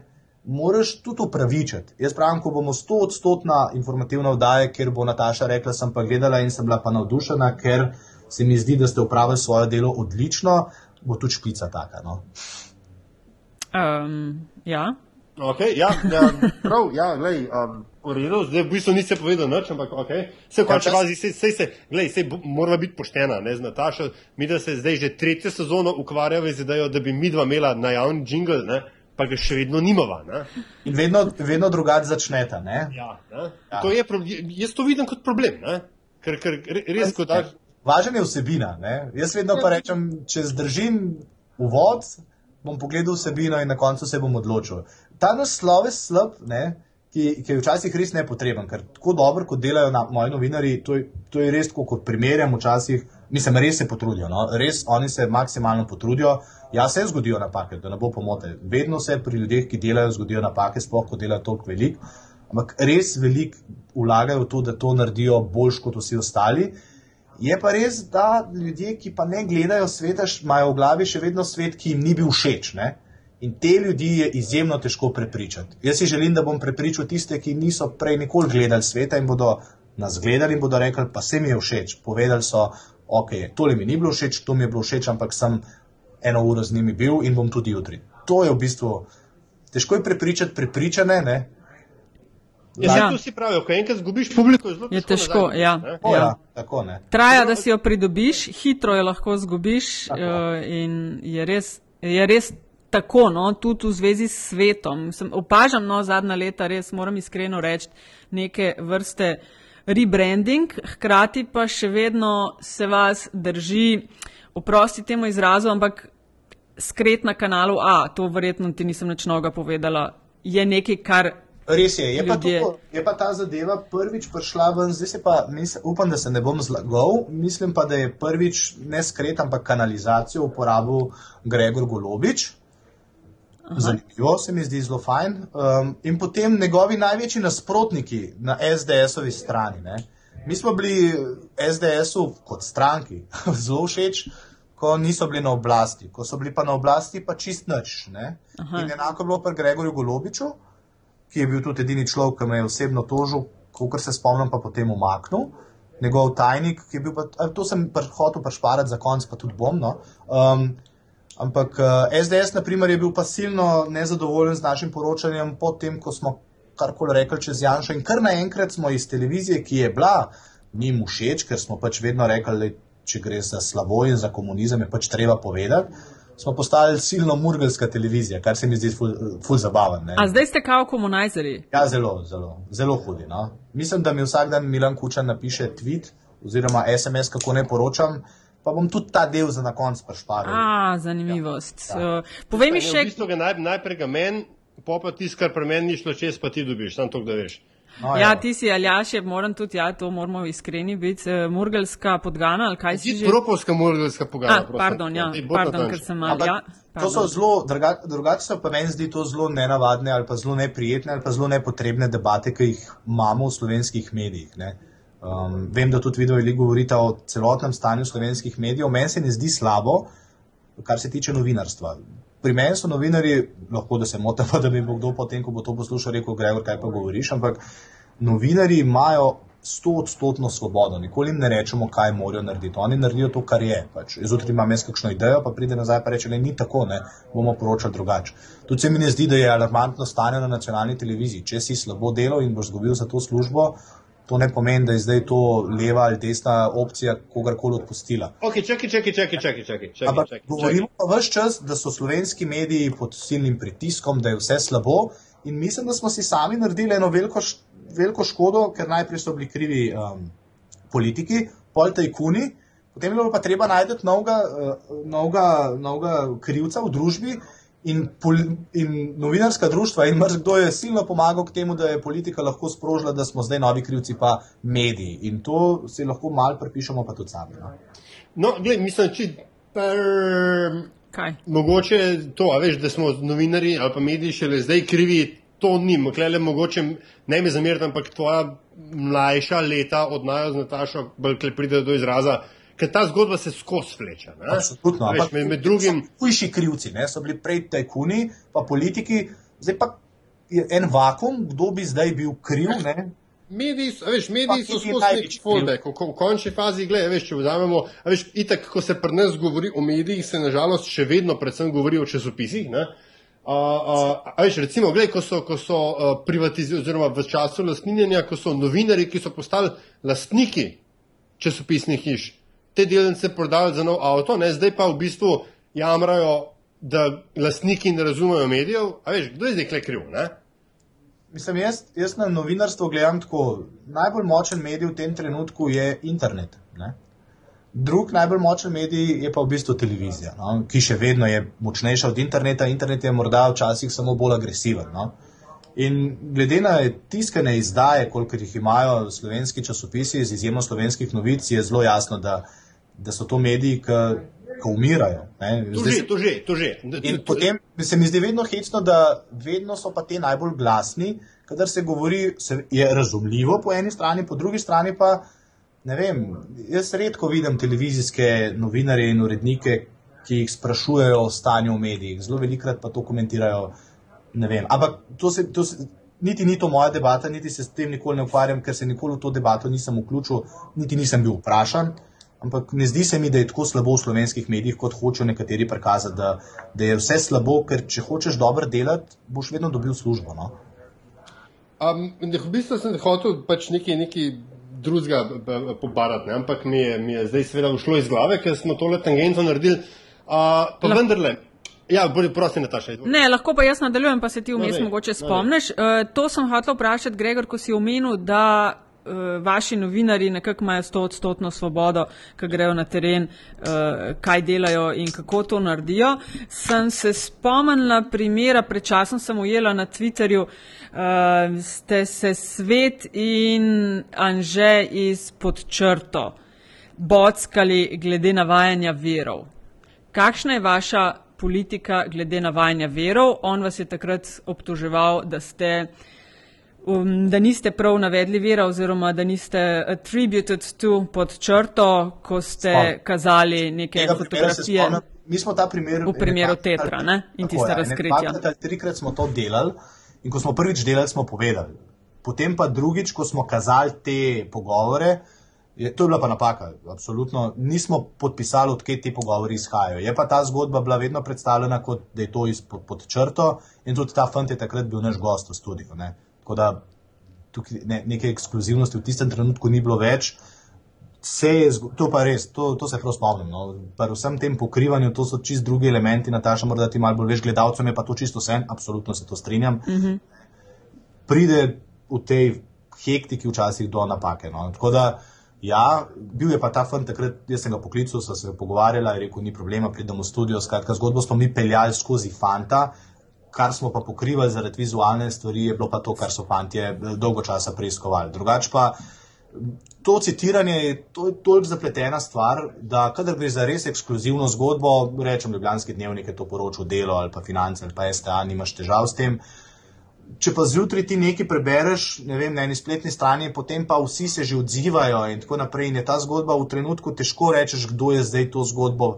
moraš tudi upravičiti. Jaz pravim, ko bomo 100 odstotna informativna oddaja, ker bo Nataša rekla, sem pa gledala in sem bila pa navdušena, ker se mi zdi, da ste upravili svoje delo odlično, bo tudi špica taka. No. Um, ja. Okay, ja, ja, prav, ja, glej, um, v redu, zdaj v bistvu nisi povedal nič, ampak okay. se v končni čas- fazi, sej, se, glej, sej morava biti poštena, ne z Natašo, mi da se zdaj že tretjo sezono ukvarjava z idejo, da bi mi dva imela na javni jingle, ne, pa ga še vedno nimava. Ne. In vedno, vedno drugače začneta. Ne? Ja, ne. To je, jaz to vidim kot problem, ne. ker, ker re- res, ko daš. Važen je vsebina. Ne? Jaz vedno pa rečem, če zdržim uvod, bom pogledal vsebino in na koncu se bom odločil. Ta naslov je slab, ne? ki, ki je včasih res nepotreben, ker tako dobro, kot delajo na, moji novinari, to je, to je res kot primerjam včasih. Mislim, res se potrudijo, no? res oni se maksimalno potrudijo. Ja, se zgodijo napake, da ne bo pomote. Vedno se pri ljudeh, ki delajo, zgodijo napake, sploh ko delajo toliko velik. Ampak res veliko vlagajo v to, da to naredijo boljš kot vsi ostali. Je pa res, da ljudje, ki pa ne gledajo sveta, imajo v glavi še vedno svet, ki jim ni bil všeč. Ne? In te ljudi je izjemno težko prepričati. Jaz si želim, da bom prepričal tiste, ki niso prej nikoli gledali sveta in bodo nas gledali in bodo rekli, pa se mi je všeč. Povedali so, ok, tole mi ni bilo všeč, to mi je bilo všeč, ampak sem eno uro z njimi bil in bom tudi jutri. To je v bistvu težko je prepričati prepričane. Ne? Ja, Ja. to si pravi, ko enkrat zgubiš publiko, je zelo Je težko. težko, nazaj ja. ne. O, Ja. ja, tako ne. Traja, da si jo pridobiš, hitro jo lahko zgubiš uh, in je res, je res tako, no, tudi v zvezi s svetom. Sem, opažam, no, zadnja leta res moram iskreno reči, neke vrste rebranding, hkrati pa še vedno se vas drži, oprosti temu izrazu, ampak skret na kanalu A, to verjetno ti nisem nič noga povedala, je nekaj, kar Res je, je pa, to, je pa ta zadeva prvič prišla ven, zdaj se pa, mislim, upam, da se ne bom zlagal, mislim pa, da je prvič ne skret, ampak kanalizacijo uporabil Gregor Golobič. Zanimivo se mi zdi zelo fajn. Um, in potem njegovi največji nasprotniki na SDS-ovi strani. Ne? Mi smo bili SDS-u kot stranki [LAUGHS] zelo všeč, ko niso bili na oblasti. Ko so bili pa na oblasti, pa čist nič. ne. Aha. In enako je bilo pri Gregorju Golobiču, ki je bil tudi edini človek, ki me je osebno tožil, kot se spomnim, pa potem umaknil. Njegov tajnik, ki je bil pa, to sem hotel prešparati za konec, pa tudi bom. No. Um, ampak uh, SDS, na primer, je bil pa silno nezadovoljen z našim poročanjem, potem, ko smo karkoli rekli čez Janša. In kar naenkrat smo iz televizije, ki je bila njim všeč, ker smo pač vedno rekli, da če gre za slabo in za komunizem, je pač treba povedati. Smo postali silno murgelska televizija, kar se mi zdi ful, ful zabaven. ne. A zdaj ste kao komunajzeri. Ja, zelo, zelo, zelo hudi. No? Mislim, da mi vsak dan Milan Kučan napiše tweet oziroma SMS, kako ne poročam, pa bom tudi ta del za na konec prešparil. A, zanimivost. Ja. Uh, Povej mi še, V bistvu ga naj, najprej ga meni, pa pa tisto, kar pri meni ni šlo čez, pa ti dobiš, samo to, da veš. No, Ja, evo. ti si Aljaš, je, moram tudi, ja, to moramo iskreni biti, eh, murgelska podgana ali kaj si že? propovska morgalska pogajanja. A, pardon, ja, pardon, ker sem mal, Ampak ja. To so pardon. zelo, druga- drugače so pa meni zdi to zelo nenavadne ali pa zelo neprijetne ali pa zelo nepotrebne debate, ki jih imamo v slovenskih medijih. Ne. Um, vem, da tudi video veliko govorite o celotnem stanju slovenskih medijev. Meni se ne zdi slabo, kar se tiče novinarstva. Pri meni so novinari, lahko da se motim, [LAUGHS] da bo kdo potem, ko bo to poslušal, rekel: Gregor, kaj pa govoriš. Ampak novinari imajo sto odstotno svobodo, nikoli jim ne rečemo, kaj morajo narediti. Oni naredijo to, kar je. Pač. Zjutraj imam jaz kakšno idejo, pa pride nazaj in reče: ni tako, ne, bomo poročali drugače. Tudi se mi ne zdi, da je alarmantno stanje na nacionalni televiziji. Če si slabo delal in boš zgubil za to službo, to ne pomeni, da je zdaj to leva ali desna opcija kogarkoli odpustila. Ok, čakaj, čakaj, čakaj, čakaj, čakaj. čakaj, Ampak čakaj, govorimo pa vse čas, da so slovenski mediji pod silnim pritiskom, da je vse slabo. In mislim, da smo si sami naredili eno veliko, veliko škodo, ker najprej so bili krivi um, politiki, pol tajkuni, potem je bilo pa treba najti novega, uh, novega, novega krivca v družbi. In, pol, in novinarska društva, in marsikdo je silno pomagal k temu, da je politika lahko sprožila, da smo zdaj novi krivci, pa mediji. In to si lahko mal pripišemo, pa tudi sami. No? No, gled, mislim, če per, Kaj? mogoče to, a veš, da smo novinari ali pa mediji šele zdaj krivi, to ni. Klele, mogoče ne me zameriti, ampak tvoja mlajša leta od najo z Natašo, bolj kle pride do izraza, ker ta zgodba se skozi fleče. ne. Absolutno. Veš, med, med drugim. Hujši krivci, ne? so bili prej tajkuni, pa politiki, zdaj pa je en vakum, kdo bi zdaj bil kriv. Ne? Mediji, so- veš, mediji so skozi nek fallback, v, ko- v končni fazi, gledaj, veš, če vzamemo, veš, itak, ko se pri nas govori o medijih, se nažalost še vedno predvsem govori o časopisih, ne. A, a veš, recimo, gledaj, ko so, ko so uh, privatizirali, oziroma v času lastninjenja, ko so novinari, ki so postali lastniki časopisnih hiš, te delnice prodali za nov avto, ne, zdaj pa v bistvu jamrajo, da lastniki ne razumejo medijev, a veš, kdo je zdaj kle kriv, ne? Mislim, jaz, jaz na novinarstvo gledam tako. Najbolj močen medij v tem trenutku je internet. Ne? Drug najbolj močen medij je pa v bistvu televizija, no? ki še vedno je močnejša od interneta. Internet je morda včasih samo bolj agresiven. No? In glede na tiskane izdaje, koliko jih imajo slovenski časopisi, z izjemo slovenskih novic, je zelo jasno, da, da so to mediji, ki umirajo. ne. To Zdaj že, to že, to že. In potem se mi zdi vedno hecno, da vedno so pa ti najbolj glasni, kadar se govori, se je razumljivo po eni strani, po drugi strani pa ne vem. Jaz redko vidim televizijske novinarje in urednike, ki jih sprašujejo o stanju v medijih. Zelo velikrat pa to komentirajo. Ampak to se, to se, niti ni to moja debata, niti se s tem nikoli ne ukvarjam, ker se nikoli v to debato nisem vključil, niti nisem bil vprašan. Ampak ne zdi se mi, da je tako slabo v slovenskih medijih, kot hočejo nekateri prikazati, da, da je vse slabo, ker če hočeš dobro delati, boš vedno dobil službo. No? Um, v bistvu sem hotel pač nekaj, nekaj drugega b- b- pobarati, ne? ampak mi je, mi je zdaj seveda ušlo iz glave, ker smo tole tangento naredili. Uh, pa Lahko- vendarle, ja, bolj prosim, Nataša. Ne, lahko pa jaz nadaljujem, pa se ti vmes No, mogoče no, spomniš. Uh, to sem hotel vprašati, Gregor, ko si omenil, da vaši novinari nekako imajo sto odstotno svobodo, ko grejo na teren, uh, kaj delajo in kako to naredijo. Sem se spomnila primera, pred časom sem ujela na Twitterju, uh, ste se svet in Anže izpod črto bockali glede navajanja verov. Kakšna je vaša politika glede navajanja verov? On vas je takrat obtoževal, da ste um, da niste prav navedli vira oziroma da niste attributed to pod črto, ko ste Spomnim. kazali neke Tega fotografije. spomnim. Mi smo ta primer. V primeru ene dvakrat Tetra, ne? In tiste razkritja. ali Trikrat smo to delali in ko smo prvič delali, smo povedali. Potem pa drugič, ko smo kazali te pogovore, je, to je bila pa napaka. Absolutno nismo podpisali, odkje ti pogovori izhajajo. Je pa ta zgodba bila vedno predstavljena kot da je to izpod pod črto in tudi ta fant je takrat bil naš gost v studiu. Ne? Tako da tukaj ne, neke ekskluzivnosti v tistem trenutku ni bilo več. Vse je, to pa res, to, to se prav spomnim. No. Pri vsem tem pokrivanju, to so čist drugi elementi, Nataša, morda ti malo bolj veš, gledalcem je pa to čisto vse, absolutno se to strinjam. Mm -hmm. Pride v tej hektiki včasih do napake. No. Tako da, ja, bil je pa ta fant takrat, jaz sem ga poklical, sva se pogovarjala, je rekel, ni problema, pridem v studio, skratka, zgodbo smo mi peljali skozi fanta. Kar smo pa pokrivali zaradi vizualne stvari, je bilo pa to, kar so fanti dolgo časa preiskovali. Drugače pa to citiranje je to, toliko zapletena stvar, da kadar gre za res ekskluzivno zgodbo, rečem, Ljubljanski dnevnik je to poročal delo ali pa finance ali pa STA, nimaš težav s tem. Če pa zjutraj ti nekaj prebereš, ne vem, na eni spletni strani, potem pa vsi se že odzivajo in tako naprej. In je ta zgodba v trenutku težko rečeš, kdo je zdaj to zgodbo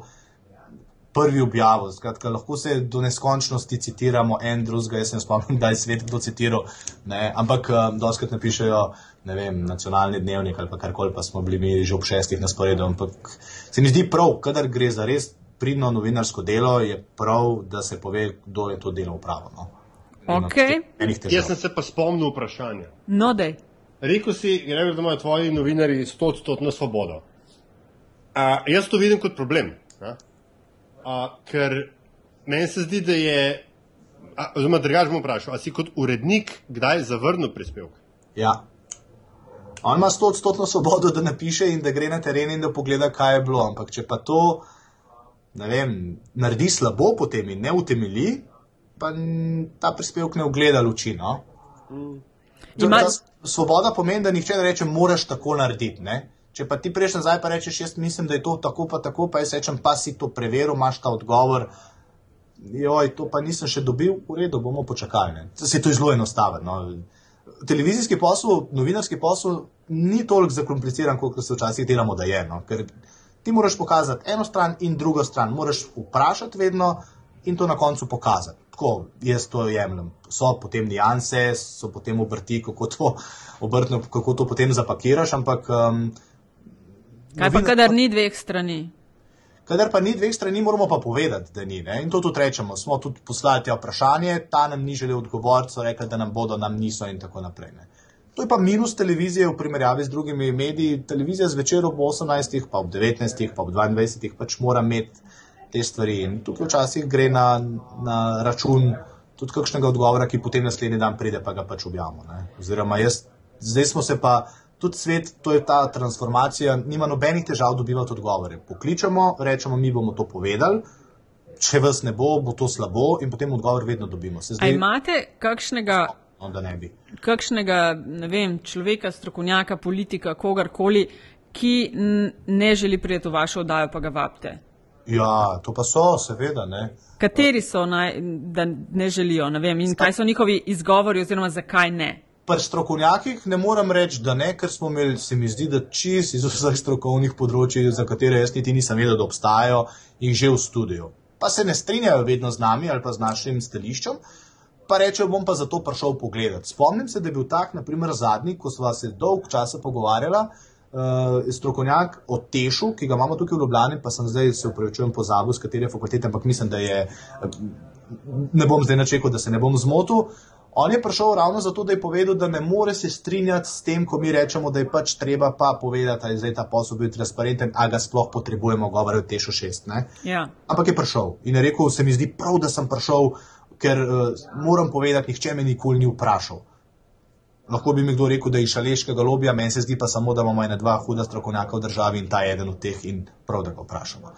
prvi objavil. Skratka, lahko se do neskončnosti citiramo en drugega, jaz se ne spomnim, da je svet kdo citiral, ne? ampak um, doskrat napišejo, ne vem, nacionalni dnevnik ali pa karkoli, pa smo bili mi že ob šestih na sporedu. Ampak se mi zdi prav, kadar gre za res pridno novinarsko delo, je prav, da se pove, kdo je to delo upravil. No? Težav. Jaz sem se pa spomnil vprašanja. No, dej. Rekel si, Gregor, da imajo tvoji novinari 100-odstotno svobodo. A, jaz to vidim kot problem. a? A, ker meni se zdi, da je, a, oziroma drugače bom vprašal, a si kot urednik kdaj zavrnil prispevek? Ja. On ima 100 odstotno svobodo, da napiše in da gre na teren in da pogleda, kaj je bilo. Ampak če pa to, ne vem, naredi slabo potem in ne utemeli, pa ta prispevek ne ugleda luči. No? Ima- Ta Svoboda pomeni, da nihče ne reče, moraš tako narediti. Ne? Če pa ti prejš nazaj, pa rečeš, jaz mislim, da je to tako, pa tako, pa jaz rečem, pa si to preveril, imaš ta odgovor. Joj, to pa nisem še dobil, v redu, bomo počakali. Ne? Se to je zelo enostavno. No? Televizijski posel, novinarski posel ni toliko zakompliciran, kot se včasih delamo, da je. No? Ker ti moraš pokazati eno stran in drugo stran, moraš vprašati vedno in to na koncu pokazati. Tako jaz to jemljem. So potem nianse, so potem obrti, kako to, obrtno, kako to potem zapakiraš, ampak. Um, Kaj pa, kadar ni dveh strani? Kadar pa ni dveh strani, moramo pa povedati, da ni. Ne? In to tudi rečemo. Smo tudi poslali tja vprašanje, ta nam ni želel odgovoriti, so rekli, da nam bodo, nam niso in tako naprej. Ne? To je pa minus televizije v primerjavi z drugimi mediji. Televizija zvečer ob 18, pa ob 19, pa ob 22 pač mora imeti te stvari. In tukaj včasih gre na, na račun tudi kakšnega odgovora, ki potem naslednji dan pride, pa ga pač objavimo. ne. Oziroma, jaz, zdaj smo se pa. Tudi svet, to je ta transformacija, nima nobenih težav dobivati odgovore. Pokličemo, rečemo, mi bomo to povedali, če vas ne bo, bo to slabo, in potem odgovor vedno dobimo. Se A zdaj, imate kakšnega, no, da ne bi. kakšnega ne vem, človeka, strokovnjaka, politika, kogarkoli, ki ne želi priti v vašo oddajo, pa ga vabite? Ja, to pa so, seveda. Ne. Kateri so, naj, da ne želijo, ne vem, in kaj so njihovi izgovori, oziroma zakaj ne? Pri strokovnjakih ne morem reči, da ne, ker smo imeli, se mi zdi, da čist iz vseh strokovnih področji, za katere jaz niti nisem vedel, da obstajajo, in že v studiu. Pa se ne strinjajo vedno z nami ali pa z našim stališčem, pa rečejo, bom pa zato prišel pogledat. Spomnim se, da je bil tak, naprimer, zadnji, ko sva se dolg časa pogovarjala, uh, strokovnjak o Tešu, ki ga imamo tukaj v Ljubljani, pa sem zdaj se upravičujem pozabil, z katere fakultete, ampak mislim, da je, eh, ne bom zdaj načekal, da se ne bom zmotil. On je prišel ravno zato, da je povedal, da ne more se strinjati s tem, ko mi rečemo, da je pač treba pa povedati, da je zdaj ta posel bil transparenten, a ga sploh potrebujemo, govorijo o Tešu 6. Ne? Ja. Ampak je prišel in je rekel, se mi zdi prav, da sem prišel, ker uh, moram povedati, nihče me nikoli ni vprašal. Lahko bi mi kdo rekel, da je iz šaleškega lobija, meni se zdi pa samo, da imamo ena dva huda strokovnjaka v državi in ta je eden od teh in prav, da ga vprašamo.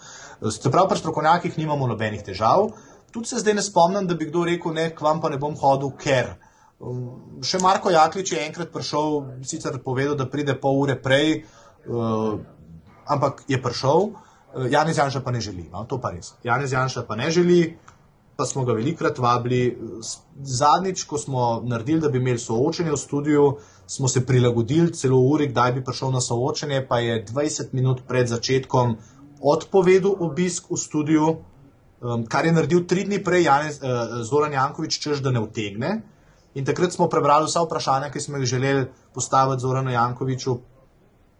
Se pravi, pri strokovnjakih nimamo nobenih težav. Tudi se zdaj ne spomnim, da bi kdo rekel, ne, k vam pa ne bom hodil, ker. Um, še Marko Jaklič je enkrat prišel, sicer povedal, da pride pol ure prej, uh, ampak je prišel. Uh, Janez Janša pa ne želi, no, to pa res. Janez Janša pa ne želi, pa smo ga velikrat vabili. Zadnjič, ko smo naredili, da bi imeli soočenje v studiu, smo se prilagodili celo uri, kdaj bi prišel na soočenje, pa je 20 minut pred začetkom odpovedal obisk v studiu, um, kar je naredil tri dni prej Janez, uh, Zoran Jankovič, čež da ne utegne. In takrat smo prebrali vsa vprašanja, ki smo jih želeli postaviti Zoranu Jankoviču,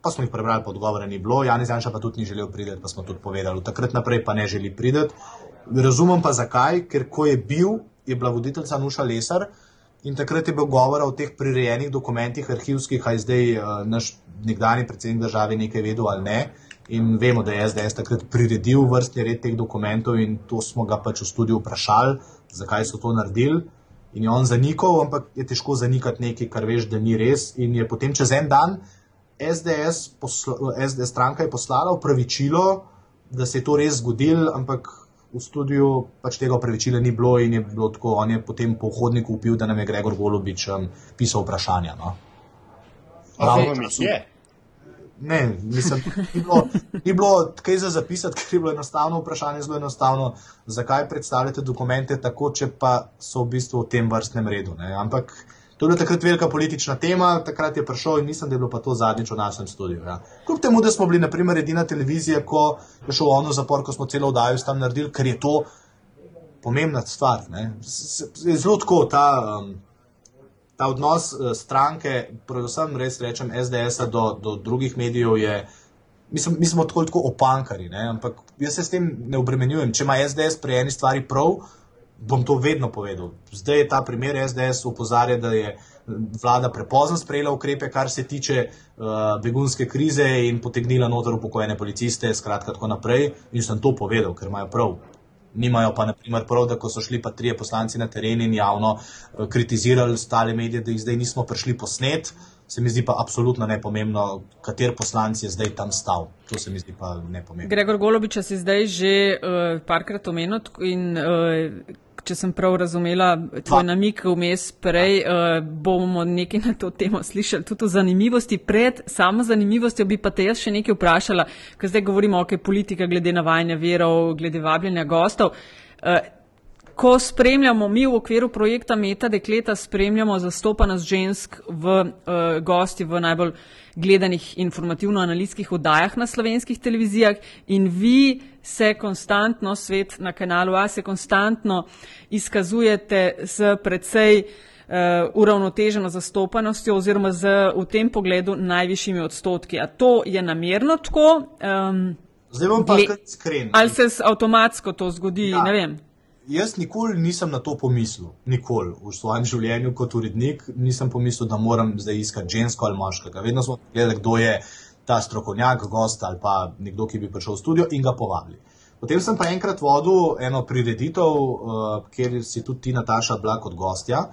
pa smo jih prebrali, pa odgovore ni bilo. Janez Janša pa tudi ni želel priti, pa smo tudi povedali. Takrat naprej pa ne želi priti. Razumem pa zakaj, ker ko je bil, je bila voditeljica Nuša Lesar in takrat je bil govora o teh prirejenih dokumentih, arhivskih, a je zdaj uh, naš nekdani predsednik države nekaj vedel ali ne. In vemo, da je SDS takrat priredil vrstni red teh dokumentov, in to smo ga pač v studiu vprašali, zakaj so to naredili. In je on zanikal, ampak je težko zanikati nekaj, kar veš, da ni res. In je potem čez en dan SDS, posla, SDS stranka je poslala upravičilo, da se je to res zgodilo, ampak v studiu pač tega upravičila ni bilo in je bilo tako. On je potem po hodniku upil, da nam je Gregor Golobič um, pisal vprašanja. No. Pravno mi je. Ne, mislim, ni bilo, ni bilo kaj za zapisati, [LAUGHS] ker je bilo enostavno vprašanje, zelo enostavno, zakaj predstavljate dokumente tako, če pa so v bistvu v tem vrstnem redu. Ne? Ampak to je bila takrat velika politična tema, takrat je prišel in mislim, da je bilo pa to zadnjič v našem studiu. Ja. Kljub temu, da smo bili, naprimer, edina televizija, ko je šel ono zapor, ko smo celo oddajo tam naredili, ker je to pomembna stvar. Je zelo tako ta. Um, ta odnos uh, stranke, predvsem res rečem SDS-a do, do drugih medijev, je. Mi smo, mi smo tako, tako opankari, ne? ampak jaz se s tem ne obremenjujem. Če ima SDS pri eni stvari prav, bom to vedno povedal. Zdaj je ta primer SDS upozarja, da je vlada prepozno sprejela ukrepe, kar se tiče uh, begunske krize in potegnila noter upokojene policiste, skratka tako naprej. In sem to povedal, ker imajo prav. Nimajo pa, naprimer, prav, da so šli pa trije poslanci na teren in javno uh, kritizirali stale medije, da jih zdaj nismo prišli posnet, se mi zdi pa absolutno nepomembno, kater poslanc je zdaj tam stal. To se mi zdi pa nepomembno. Gregor Golobič si zdaj že uh, parkrat omenil in uh, če sem prav razumela tvoj namik vmes prej, uh, bomo nekaj na to temo slišali. Tudi o zanimivosti. Pred samo zanimivostjo bi pa te jaz še nekaj vprašala, ker zdaj govorimo o okay, politika glede navajanja verov, glede vabljenja gostov. Uh, Ko spremljamo, mi v okviru projekta Meta Dekleta spremljamo zastopanost žensk v uh, gosti v najbolj gledanih informativno-analitskih oddajah na slovenskih televizijah in vi se konstantno, svet na kanalu A se konstantno izkazujete z predvsej uh, uravnoteženo zastopanostjo oziroma z v tem pogledu najvišjimi odstotki. A to je namerno tako? Um, Zdaj bom pa iskren. Ali se avtomatsko to zgodi? Ja. Ne vem. Jaz nikoli nisem na to pomislil, nikoli v svojem življenju kot urednik nisem pomislil, da moram zdaj iskati žensko ali moškega. Vedno smo gledali, kdo je ta strokovnjak, gost ali pa nekdo, ki bi prišel v studio in ga povabili. Potem sem pa enkrat vodil eno prireditev, uh, kjer si tudi ti, Nataša, bila kot gostja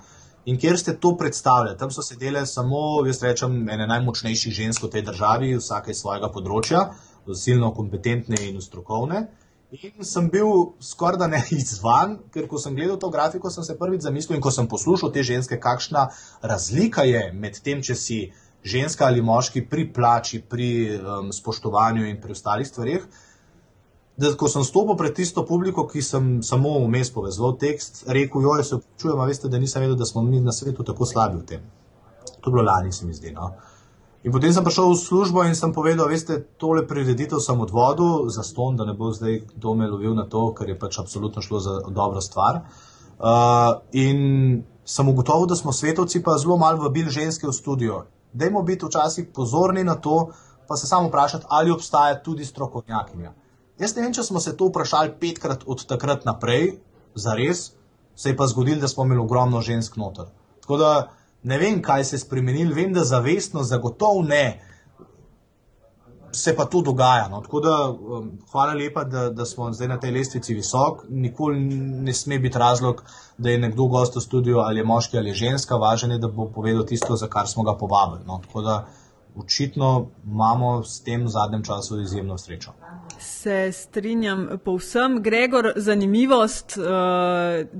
in kjer ste to predstavljali. Tam so sedele samo, jaz rečem, ene najmočnejših žensk v tej državi, vsake iz svojega področja, silno kompetentne in strokovne. In sem bil skoraj da ne [LAUGHS] izvan, ker ko sem gledal to grafiko, sem se prvič zamislil in ko sem poslušal te ženske, kakšna razlika je med tem, če si ženska ali moški pri plači, pri um, spoštovanju in pri ostalih stvarih. Da, ko sem stopil pred tisto publiko, ki sem samo vmes povezal tekst, rekel: Jo, se čujem, veste, da nisem vedel, da smo mi na svetu tako slabi v tem. To je bilo lani, se mi zdi. No? In potem sem prišel v službo in sem povedal: Veste, tole prireditev sem odvodil za ston, da ne bo zdaj kdo me lovil na to, ker je pač absolutno šlo za dobro stvar. Uh, in sem ugotovil, da smo svetovci pa zelo malo vabili ženske v studio dajmo biti včasih pozorni na to, pa se samo vprašati, ali obstaja tudi strokovnjakinja. Jaz ne vem, če smo se to vprašali petkrat od takrat naprej, za res, se je pa zgodilo, da smo imeli ogromno žensk noter. Tako da ne vem, kaj se je spremenilo, vem, da zavestno, zagotovo ne. Se pa to dogaja. No. Tako da, um, hvala lepa, da, da smo zdaj na tej lestvici visok. Nikoli ne sme biti razlog, da je nekdo gost v studiu ali je moški ali je ženska, važno je, da bo povedal tisto, za kar smo ga povabili. No. Tako da očitno imamo s tem v zadnjem času izjemno srečo. Se strinjam povsem. Gregor, zanimivost, uh,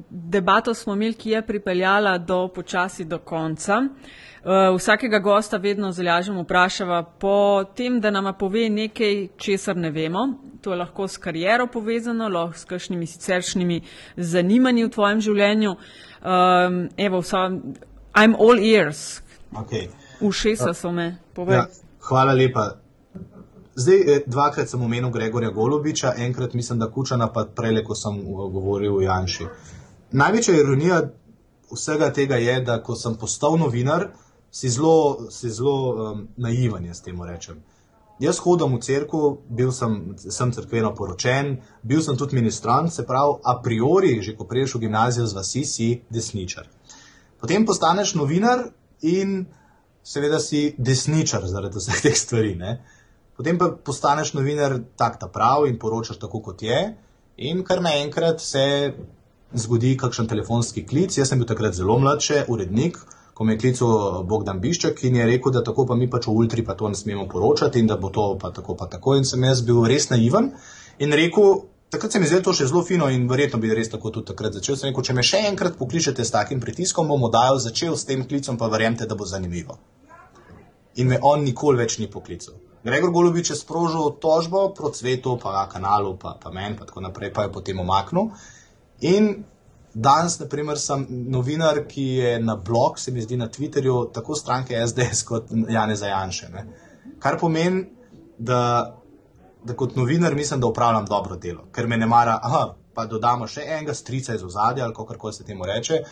debato smo imeli, ki je pripeljala do počasi do konca. Uh, vsakega gosta vedno zalažemo vprašava po tem, da nama pove nekaj, česar ne vemo. To je lahko s kariero povezano, lahko s kakšnimi siceršnjimi zanimanji v tvojem življenju. Um, evo, vsa, I'm all ears. Okay. Ušesa so me, povej. Ja, hvala lepa. Zdaj, eh, dvakrat sem omenil Gregorja Golobiča, enkrat mislim, da Kučana, pa prej, ko sem govoril o Janši. Največja ironija vsega tega je, da ko sem postal novinar, si zelo, si zelo um, naivan, jaz temu rečem. Jaz hodim v crkvu, bil sem, sem crkveno poročen, bil sem tudi ministrant, se pravi, a priori, že ko prejš v gimnazijo z vasi, si desničar. Potem postaneš novinar in seveda si desničar zaradi vseh teh stvari. Ne? Potem pa postaneš novinar tak ta prav in poročaš tako, kot je. In kar naenkrat se zgodi kakšen telefonski klic. Jaz sem bil takrat zelo mlad, še urednik, ko me je klical Bogdan Bišček in je rekel, da tako pa mi pač v Ultri pa to ne smemo poročati in da bo to pa tako pa tako. In sem jaz bil res naivan in rekel, takrat se mi zdelo to še zelo fino in verjetno bi res tako tudi takrat začel. Sem rekel, če me še enkrat pokličete s takim pritiskom, bom oddajal začel s tem klicom, pa verjemite, da bo zanimivo. In me on nikoli več ni poklical. Gregor Golobič je sprožil tožbo proti svetu, pa kanalu, pa, pa meni, pa tako naprej, pa je potem omaknil. In danes, na primer, sem novinar, ki je na blog, se mi zdi na Twitterju, tako stranke SDS kot Jane Zajanše. Ne? Kar pomeni, da, da kot novinar mislim, da upravljam dobro delo, ker me ne mara, aha, pa dodamo še enega strica iz ozadja ali kako se temu reče.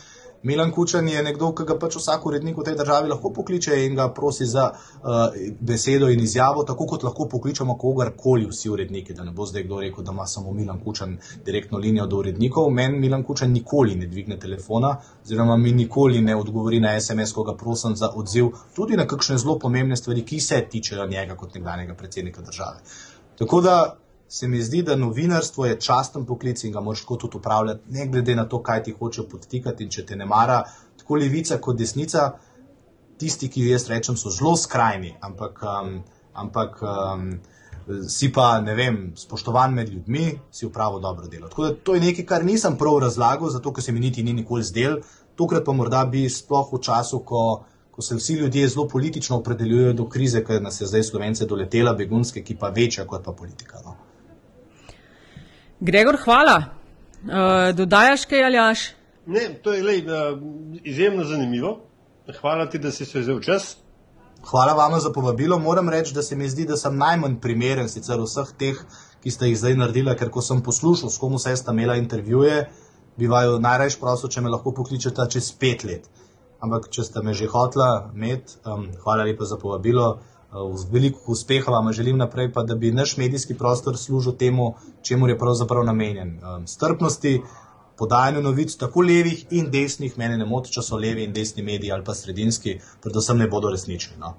Milan Kučan je nekdo, ki ga pač vsak urednik v tej državi lahko pokliče in ga prosi za uh, besedo in izjavo, tako kot lahko pokličemo kogarkoli, vsi uredniki. Da ne bo zdaj kdo rekel, da ima samo Milan Kučan direktno linijo do urednikov. Meni Milan Kučan nikoli ne dvigne telefona, oziroma mi nikoli ne odgovori na SMS, ko ga prosim za odziv, tudi na kakšne zelo pomembne stvari, ki se tičejo njega kot nekdanjega predsednika države. Tako da se mi zdi, da novinarstvo je časten poklic in ga moraš tudi upravljati, ne glede na to, kaj ti hoče podtikati. In če te ne mara, tako levica kot desnica, tisti, ki jaz rečem, so zelo skrajni, ampak, um, ampak um, si pa, ne vem, spoštovan med ljudmi, si upravo dobro delo. Tako da to je nekaj, kar nisem prav razlagal, zato ker se mi niti ni nikoli zdel. Tokrat pa morda bi sploh v času, ko. Ko se vsi ljudje zelo politično opredeljujejo do krize, ker nas je zdaj slovence doletela, begunske, ki pa večja kot pa politika. No. Gregor, hvala. Uh, dodajaš kaj, Aljaš? Ne, to je lej, uh, izjemno zanimivo. Hvala ti, da si se vzel čas. Hvala vam za povabilo. Moram reči, da se mi zdi, da sem najmanj primeren sicer vseh teh, ki ste jih zdaj naredili, ker ko sem poslušal, s kom vse sta imela intervjuje, bi vaju najraje prosil, če me lahko pokličete čez pet let. Ampak, če ste me že hotla imeti, um, hvala lepa za povabilo. Uh, veliko uspeha vam želim naprej, pa da bi naš medijski prostor služil temu, čemu je pravzaprav namenjen. Um, strpnosti, podajanju novic, tako levih in desnih, mene ne moti, če so levi in desni mediji ali pa sredinski, predvsem ne bodo resnični. No.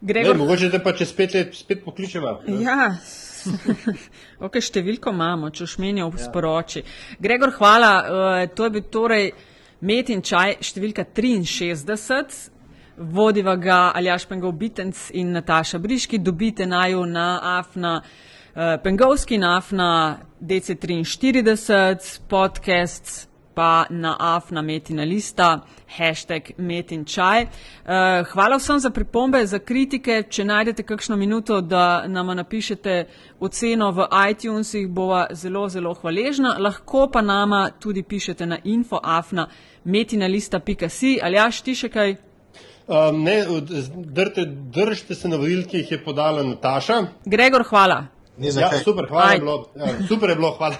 Gregor, Ne, mogoče te pa čez pet let spet pokličeva. Ja, [LAUGHS] ok, številko imamo, če menijo v sporoči. Gregor, hvala. Uh, to je bil torej Met in čaj številka 63. Vodiva ga Aljaš Pengov Bitenc in Nataša Briški. Dobite naju na Afna uh, Pengovski, na Afna DC43, podcast pa na Afna Metina lista, hashtag Metin čaj. Uh, hvala vsem za pripombe, za kritike. Če najdete kakšno minuto, da nam napišete oceno v iTunesih, bova zelo, zelo hvaležna. Lahko pa nama tudi pišete na infoafna metinalista.si. Ali jaš ti še kaj? Um, ne, drte, držite se navodil, ki jih je podala Nataša. Gregor, hvala. Ja, super, hvala je bilo. Ja, super je bilo, hvala.